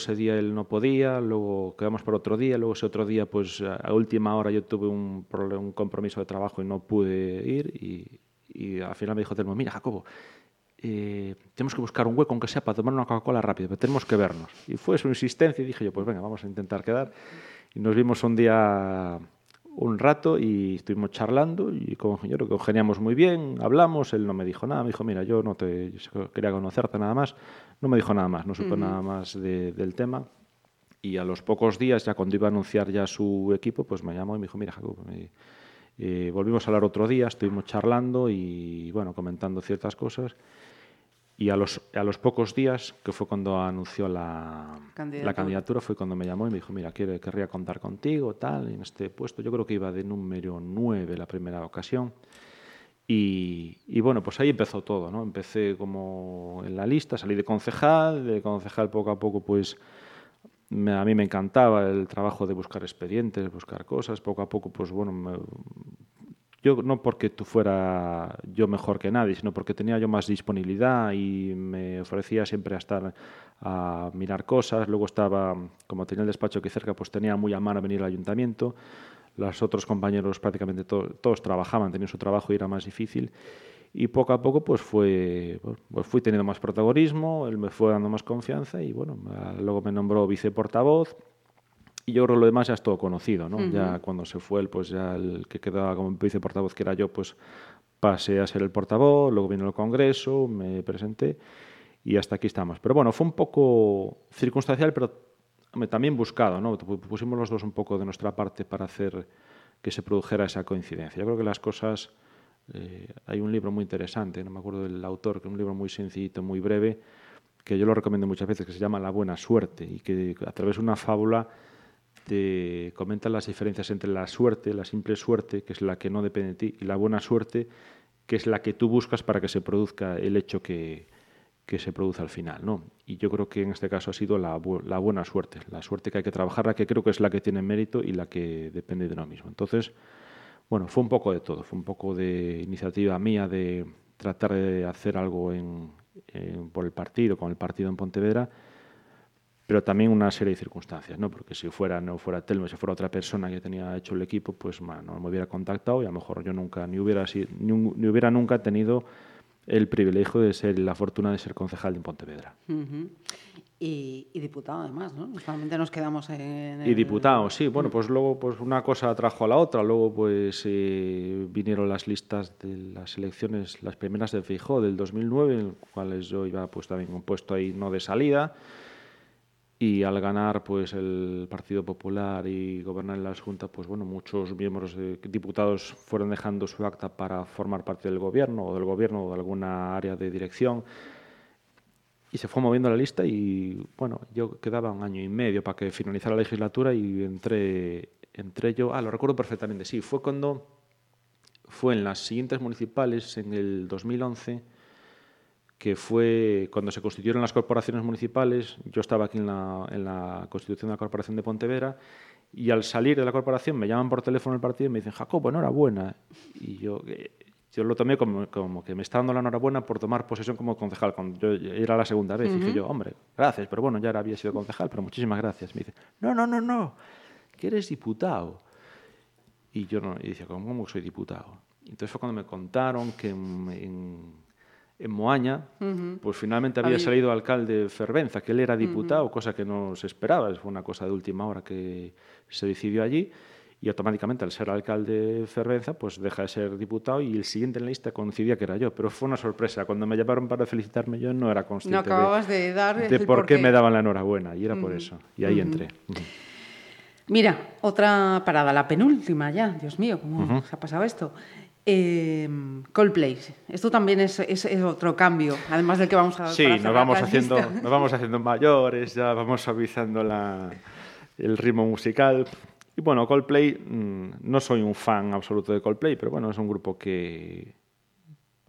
Ese día él no podía, luego quedamos por otro día, luego ese otro día pues a última hora yo tuve un, un compromiso de trabajo y no pude ir y, y al final me dijo Telmo, mira Jacobo, eh, tenemos que buscar un hueco, aunque sea para tomar una Coca-Cola rápida, pero tenemos que vernos. Y fue su insistencia y dije yo, pues venga, vamos a intentar quedar. Y nos vimos un día un rato y estuvimos charlando y con, yo creo que congeniamos muy bien, hablamos, él no me dijo nada, me dijo, mira, yo no te yo quería conocerte nada más, no me dijo nada más, no supo nada más de- del tema. Y a los pocos días, ya cuando iba a anunciar ya su equipo, pues me llamó y me dijo, mira, Jacob, me- eh, volvimos a hablar otro día, estuvimos charlando y, bueno, comentando ciertas cosas. Y a los, a los pocos días, que fue cuando anunció la Candidatura. la candidatura, fue cuando me llamó y me dijo, mira, quiere, querría contar contigo, tal, en este puesto. Yo creo que iba de número 9 la primera ocasión. Y, bueno, pues ahí empezó todo, ¿no? Empecé como en la lista, salí de concejal, de concejal poco a poco, pues a mí me encantaba el trabajo de buscar expedientes, buscar cosas, poco a poco, pues bueno, yo no porque tú fuera yo mejor que nadie, sino porque tenía yo más disponibilidad y me ofrecía siempre a estar a mirar cosas. Luego estaba, como tenía el despacho aquí cerca, pues tenía muy a mano venir al ayuntamiento. Los otros compañeros prácticamente to- todos trabajaban, tenían su trabajo y era más difícil. Y poco a poco pues fue pues fui teniendo más protagonismo, él me fue dando más confianza y bueno, luego me nombró viceportavoz y yo creo que lo demás ya es todo conocido, ¿no? Ya cuando se fue él, pues ya el que quedaba como viceportavoz, que era yo, pues pasé a ser el portavoz, luego vino el Congreso, me presenté y hasta aquí estamos. Pero bueno, fue un poco circunstancial, pero también buscado, ¿no? Pu- Pusimos los dos un poco de nuestra parte para hacer que se produjera esa coincidencia. Yo creo que las cosas... eh, hay un libro muy interesante, no me acuerdo del autor, que es un libro muy sencillito, muy breve, que yo lo recomiendo muchas veces, que se llama La Buena Suerte, y que a través de una fábula te comenta las diferencias entre la suerte, la simple suerte, que es la que no depende de ti, y la buena suerte, que es la que tú buscas para que se produzca el hecho que, que se produce al final. ¿no? Y yo creo que en este caso ha sido la, bu- la buena suerte, la suerte que hay que trabajar, la que creo que es la que tiene mérito y la que depende de uno mismo. Entonces, bueno, fue un poco de todo, fue un poco de iniciativa mía de tratar de hacer algo en- en- por el partido, con el partido en Pontevedra, pero también una serie de circunstancias, ¿no? Porque si fuera no fuera Telmo, si fuera otra persona que tenía hecho el equipo, pues ma, no me hubiera contactado y a lo mejor yo nunca ni hubiera ni, ni hubiera nunca tenido el privilegio de ser la fortuna de ser concejal de Pontevedra. Y, y diputado además, ¿no? Solamente nos quedamos en... Y diputado, sí. Bueno, pues luego pues una cosa trajo a la otra. Luego pues eh, vinieron las listas de las elecciones, las primeras de Feijóo del 2009, en las cuales yo iba pues también un puesto ahí no de salida. Y al ganar pues el Partido Popular y gobernar en las juntas, pues bueno, muchos miembros de diputados fueron dejando su acta para formar parte del gobierno o del gobierno o de alguna área de dirección. Y se fue moviendo la lista y bueno, yo quedaba un año y medio para que finalizara la legislatura y entré, entré yo, ah, lo recuerdo perfectamente, sí, fue cuando fue en las siguientes municipales, en el 2011, que fue cuando se constituyeron las corporaciones municipales, yo estaba aquí en la, en la constitución de la Corporación de Pontevedra, y al salir de la corporación me llaman por teléfono el partido y me dicen, Jacobo, enhorabuena. Y yo, eh, yo lo tomé como, como que me está dando la enhorabuena por tomar posesión como concejal. Cuando yo era la segunda vez, y dije yo, hombre, gracias, pero bueno, ya había sido concejal, pero muchísimas gracias. Me dice, no, no, no, no, que eres diputado. Y yo no, y decía, ¿cómo, cómo soy diputado? Entonces fue cuando me contaron que en, en, en Moaña, pues finalmente había Había- salido alcalde Fervenza, que él era diputado, cosa que no se esperaba, fue una cosa de última hora que se decidió allí. Y automáticamente, al ser alcalde Fervenza, pues deja de ser diputado y el siguiente en la lista coincidía que era yo. Pero fue una sorpresa. Cuando me llamaron para felicitarme, yo no era consciente No acababas de dar de, el de por qué me daban la enhorabuena. Y era por eso. Y ahí entré. Mira, otra parada, la penúltima ya. Dios mío, ¿cómo se ha pasado esto? Eh, Coldplay. Esto también es, es- es otro cambio, además del que vamos a Sí, nos vamos, haciendo, nos vamos haciendo mayores, ya vamos suavizando la, el ritmo musical. Y bueno, Coldplay, mm, no soy un fan absoluto de Coldplay, pero bueno, es un grupo que,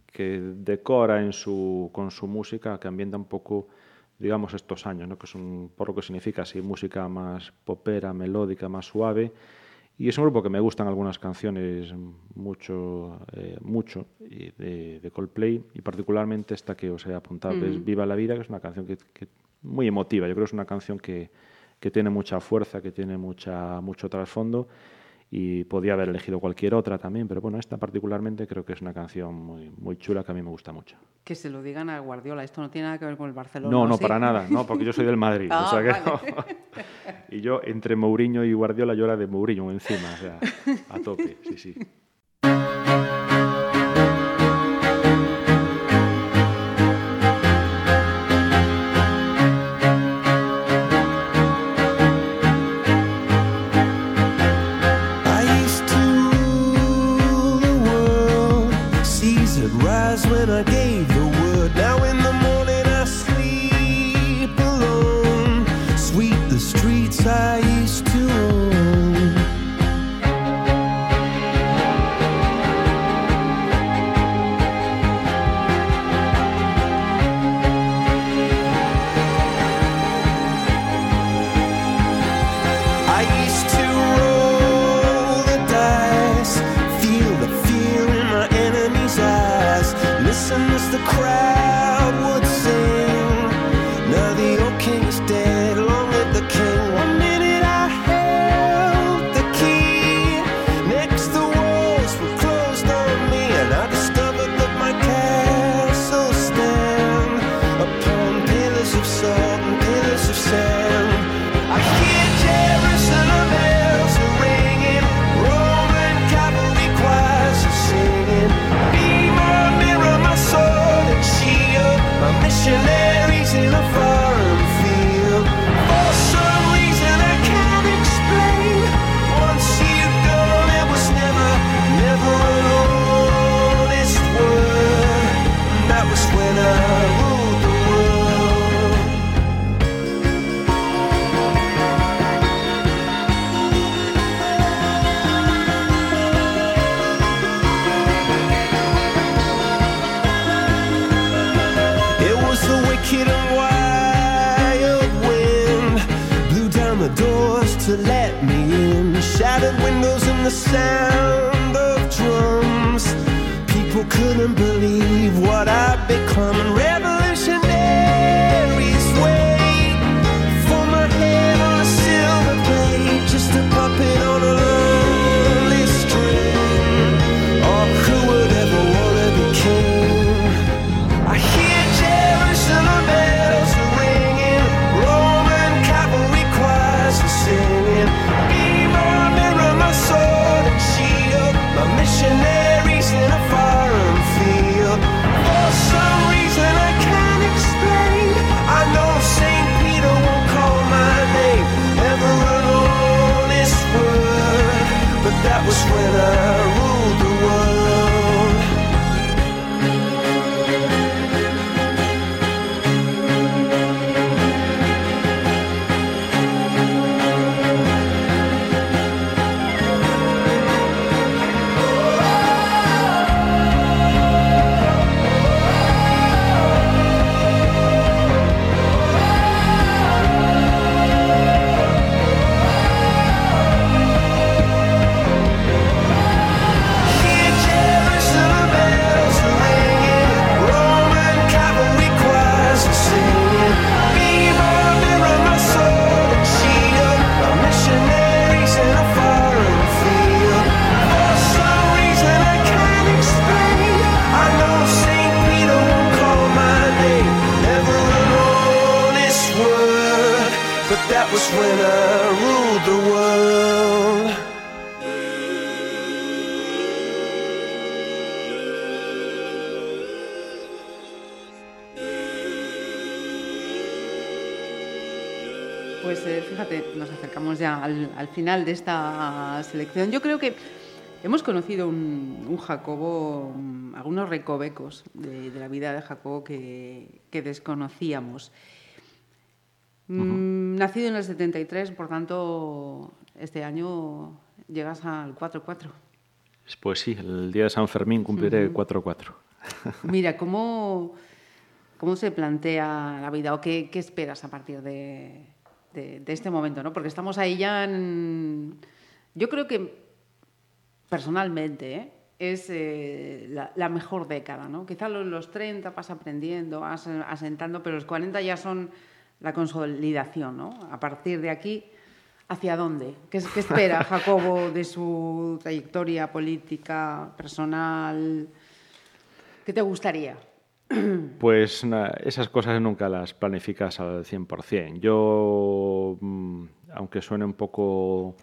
que decora en su, con su música, que ambienta un poco, digamos, estos años, ¿no? que es un, por lo que significa así, música más popera, melódica, más suave. Y es un grupo que me gustan algunas canciones mucho, eh, mucho de, de Coldplay, y particularmente esta que os he apuntado, que es Viva la Vida, que es una canción que, que muy emotiva. Yo creo que es una canción que, que tiene mucha fuerza, que tiene mucha, mucho trasfondo y podía haber elegido cualquier otra también, pero bueno, esta particularmente creo que es una canción muy, muy chula que a mí me gusta mucho. Que se lo digan a Guardiola. Esto no tiene nada que ver con el Barcelona. No, no, ¿sí? para nada, no, porque yo soy del Madrid. [LAUGHS] o Ah, sea que vale. no. [LAUGHS] Y yo, entre Mourinho y Guardiola, yo era de Mourinho encima, o sea, a tope, sí, sí. Rise when I gave sound of drums. People couldn't believe what I'd become. And revolutionaries final de esta selección. Yo creo que hemos conocido un, un Jacobo, mm, algunos recovecos de, de la vida de Jacobo que, que desconocíamos. Mm, Nacido en el 73, por tanto, este año llegas al 4-4. Pues sí, el día de San Fermín cumpliré 4-4. Mira, [LAUGHS] ¿cómo, ¿cómo se plantea la vida o qué, qué esperas a partir de, de- de este momento? ¿no? Porque estamos ahí ya en... Yo creo que personalmente ¿eh? es eh, la, la mejor década. ¿no? Quizá los, los 30 vas aprendiendo, vas asentando, pero los 40 ya son la consolidación. ¿no? A partir de aquí ¿Hacia dónde? ¿Qué, es- qué espera [LAUGHS] Jacobo de su trayectoria política, personal? ¿Qué te gustaría? [CLEARS THROAT] Pues esas cosas nunca las planificas al 100%. Yo, mm, aunque suene un poco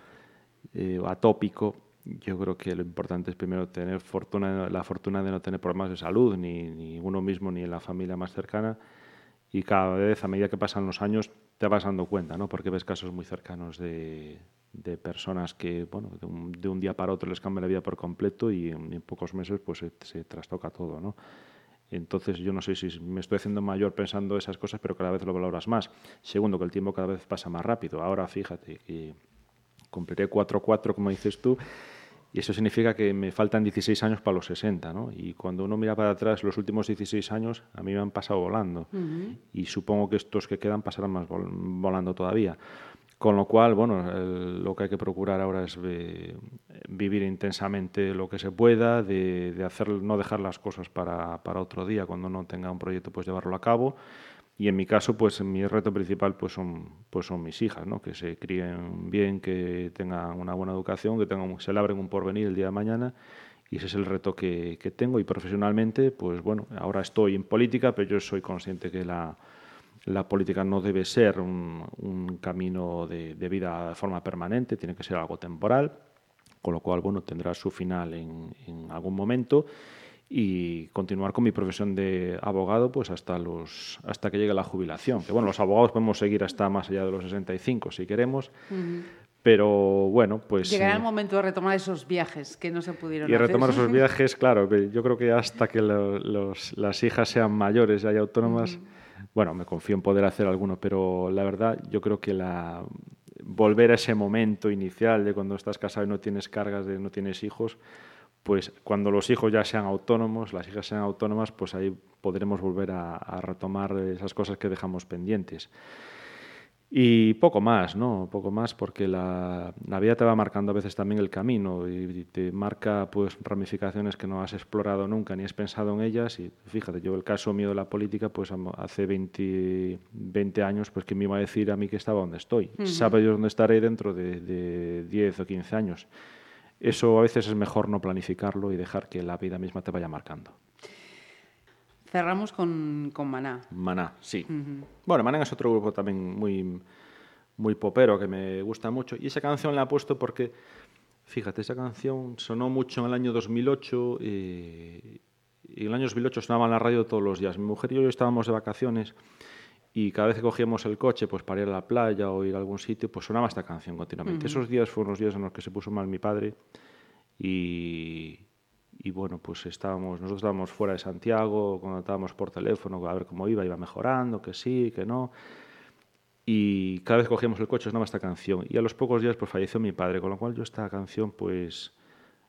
eh, atópico, yo creo que lo importante es primero tener fortuna, la fortuna de no tener problemas de salud, ni, uno mismo ni en la familia más cercana. Y cada vez, a medida que pasan los años, te vas dando cuenta, ¿no? Porque ves casos muy cercanos de, personas que, bueno, de un, día para otro les cambia la vida por completo y en, en pocos meses pues se, se trastoca todo, ¿no? Entonces yo no sé si me estoy haciendo mayor pensando esas cosas, pero cada vez lo valoras más. Segundo, que el tiempo cada vez pasa más rápido. Ahora fíjate que cumpliré 4-4, como dices tú, y eso significa que me faltan 16 años para los 60, ¿no? Y cuando uno mira para atrás, los últimos 16 años a mí me han pasado volando. Y supongo que estos que quedan pasarán más vol- volando todavía. Con lo cual, bueno, lo que hay que procurar ahora es eh, vivir intensamente lo que se pueda, de, hacer, no dejar las cosas para, para otro día, cuando uno tenga un proyecto, pues llevarlo a cabo. Y en mi caso, pues mi reto principal pues son, pues son mis hijas, ¿no? que se críen bien, que tengan una buena educación, que tengan, se labren un porvenir el día de mañana. Y ese es el reto que, que tengo. Y profesionalmente, pues bueno, ahora estoy en política, pero yo soy consciente que la, la política no debe ser un, un camino de, de vida de forma permanente, tiene que ser algo temporal, con lo cual, bueno, tendrá su final en, en algún momento y continuar con mi profesión de abogado pues hasta los hasta que llegue la jubilación que bueno los abogados podemos seguir hasta más allá de los 65 si queremos pero bueno pues Llegará eh, el momento de retomar esos viajes que no se pudieron y hacer. retomar esos [LAUGHS] viajes, claro, yo creo que hasta que lo- los- las hijas sean mayores y haya autónomas, bueno, me confío en poder hacer alguno, pero la verdad yo creo que volver a ese momento inicial de cuando estás casado y no tienes cargas, de no tienes hijos, pues cuando los hijos ya sean autónomos, las hijas sean autónomas, pues ahí podremos volver a retomar esas cosas que dejamos pendientes. Y poco más, ¿no? Poco más porque la, la vida te va marcando a veces también el camino y te marca pues ramificaciones que no has explorado nunca ni has pensado en ellas y fíjate, yo el caso mío de la política pues hace 20, 20 años pues que me iba a decir a mí que estaba donde estoy. Sabe Dios dónde estaré dentro de, de 10 o 15 años. Eso a veces es mejor no planificarlo y dejar que la vida misma te vaya marcando. Cerramos con, con Maná. Maná, sí. Bueno, Maná es otro grupo también muy, muy popero que me gusta mucho. Y esa canción la he puesto porque, fíjate, esa canción sonó mucho en el año 2008 y, y en el año 2008 sonaba en la radio todos los días. Mi mujer y yo estábamos de vacaciones y cada vez que cogíamos el coche pues para ir a la playa o ir a algún sitio, pues sonaba esta canción continuamente. Esos días fueron los días en los que se puso mal mi padre y, y bueno, pues estábamos, nosotros estábamos fuera de Santiago, conectábamos por teléfono a ver cómo iba, iba mejorando, que sí, que no. Y cada vez que cogíamos el coche sonaba esta canción. Y a los pocos días pues falleció mi padre, con lo cual yo esta canción pues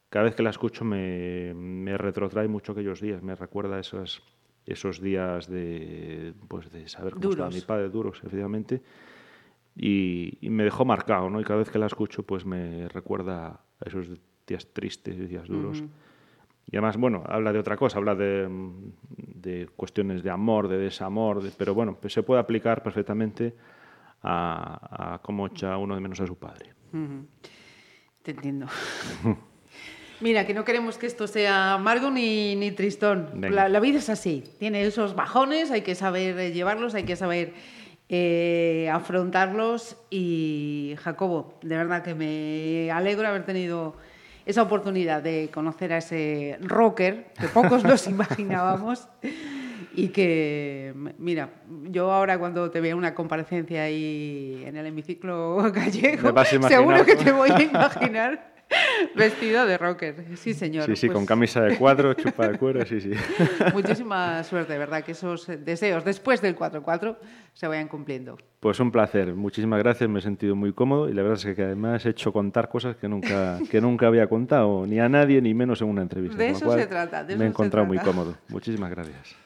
cada vez que la escucho me, me retrotrae mucho aquellos días, me recuerda esos, esos días de, pues, de saber cómo estaba Duros. mi padre, duros, efectivamente. Y, y me dejó marcado, ¿no? Y cada vez que la escucho pues me recuerda a esos días tristes, días duros. Y además, bueno, habla de otra cosa, habla de, mm, de cuestiones de amor, de desamor, de- pero bueno, pues se puede aplicar perfectamente a, a cómo echa uno de menos a su padre. Te entiendo. [LAUGHS] Mira, que no queremos que esto sea amargo ni, ni tristón. La, la vida es así. Tiene esos bajones, hay que saber eh, llevarlos, hay que saber eh, afrontarlos. Y Jacobo, de verdad que me alegro haber tenido esa oportunidad de conocer a ese rocker que pocos nos [LAUGHS] imaginábamos. Y que, mira, yo ahora cuando te vea una comparecencia ahí en el hemiciclo gallego, [LAUGHS] seguro que te voy a imaginar [LAUGHS] vestido de rocker. Sí, señor. Sí, sí, Pues con camisa de cuadro, chupa de cuero, sí, sí. [LAUGHS] Muchísima suerte, verdad, que esos deseos después del 4-4 se vayan cumpliendo. Pues un placer, muchísimas gracias, me he sentido muy cómodo y la verdad es que además he hecho contar cosas que nunca, que nunca había contado, ni a nadie, ni menos en una entrevista. De eso cual se trata, de me he eso encontrado muy cómodo. Muchísimas gracias.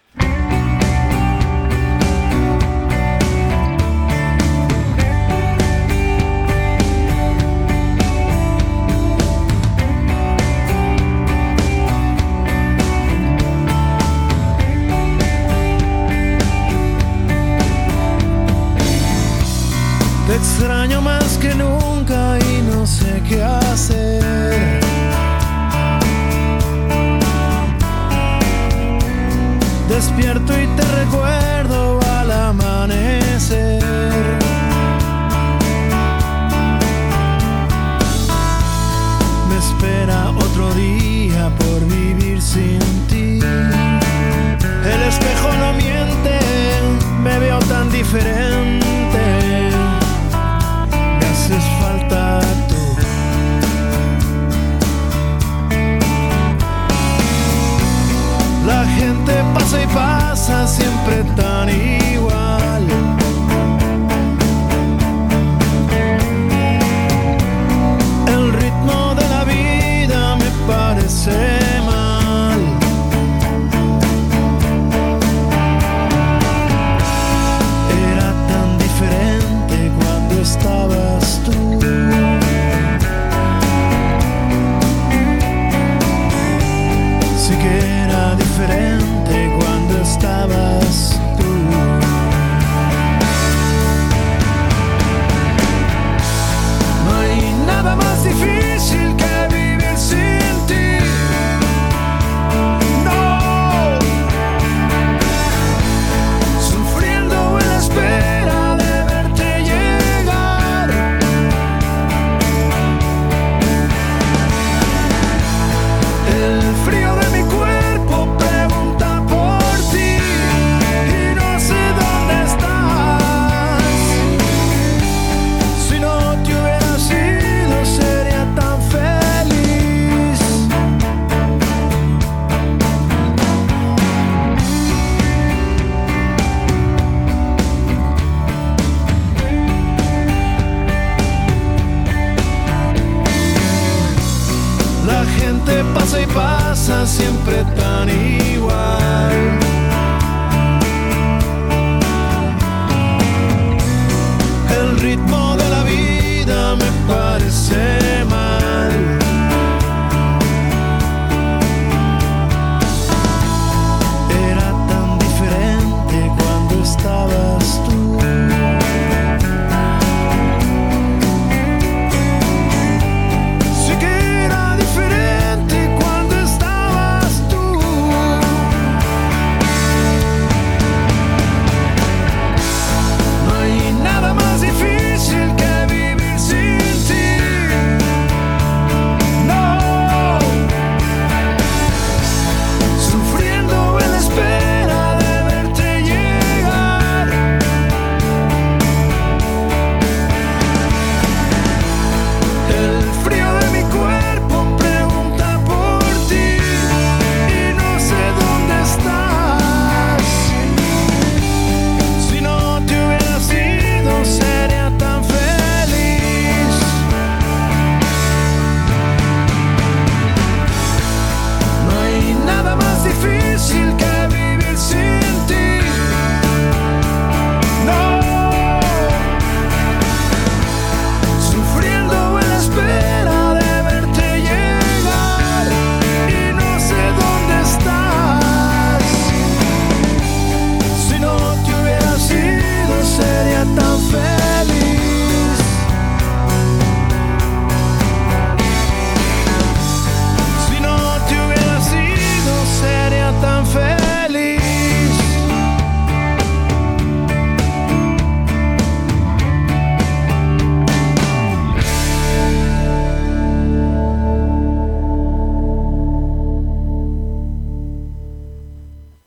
Te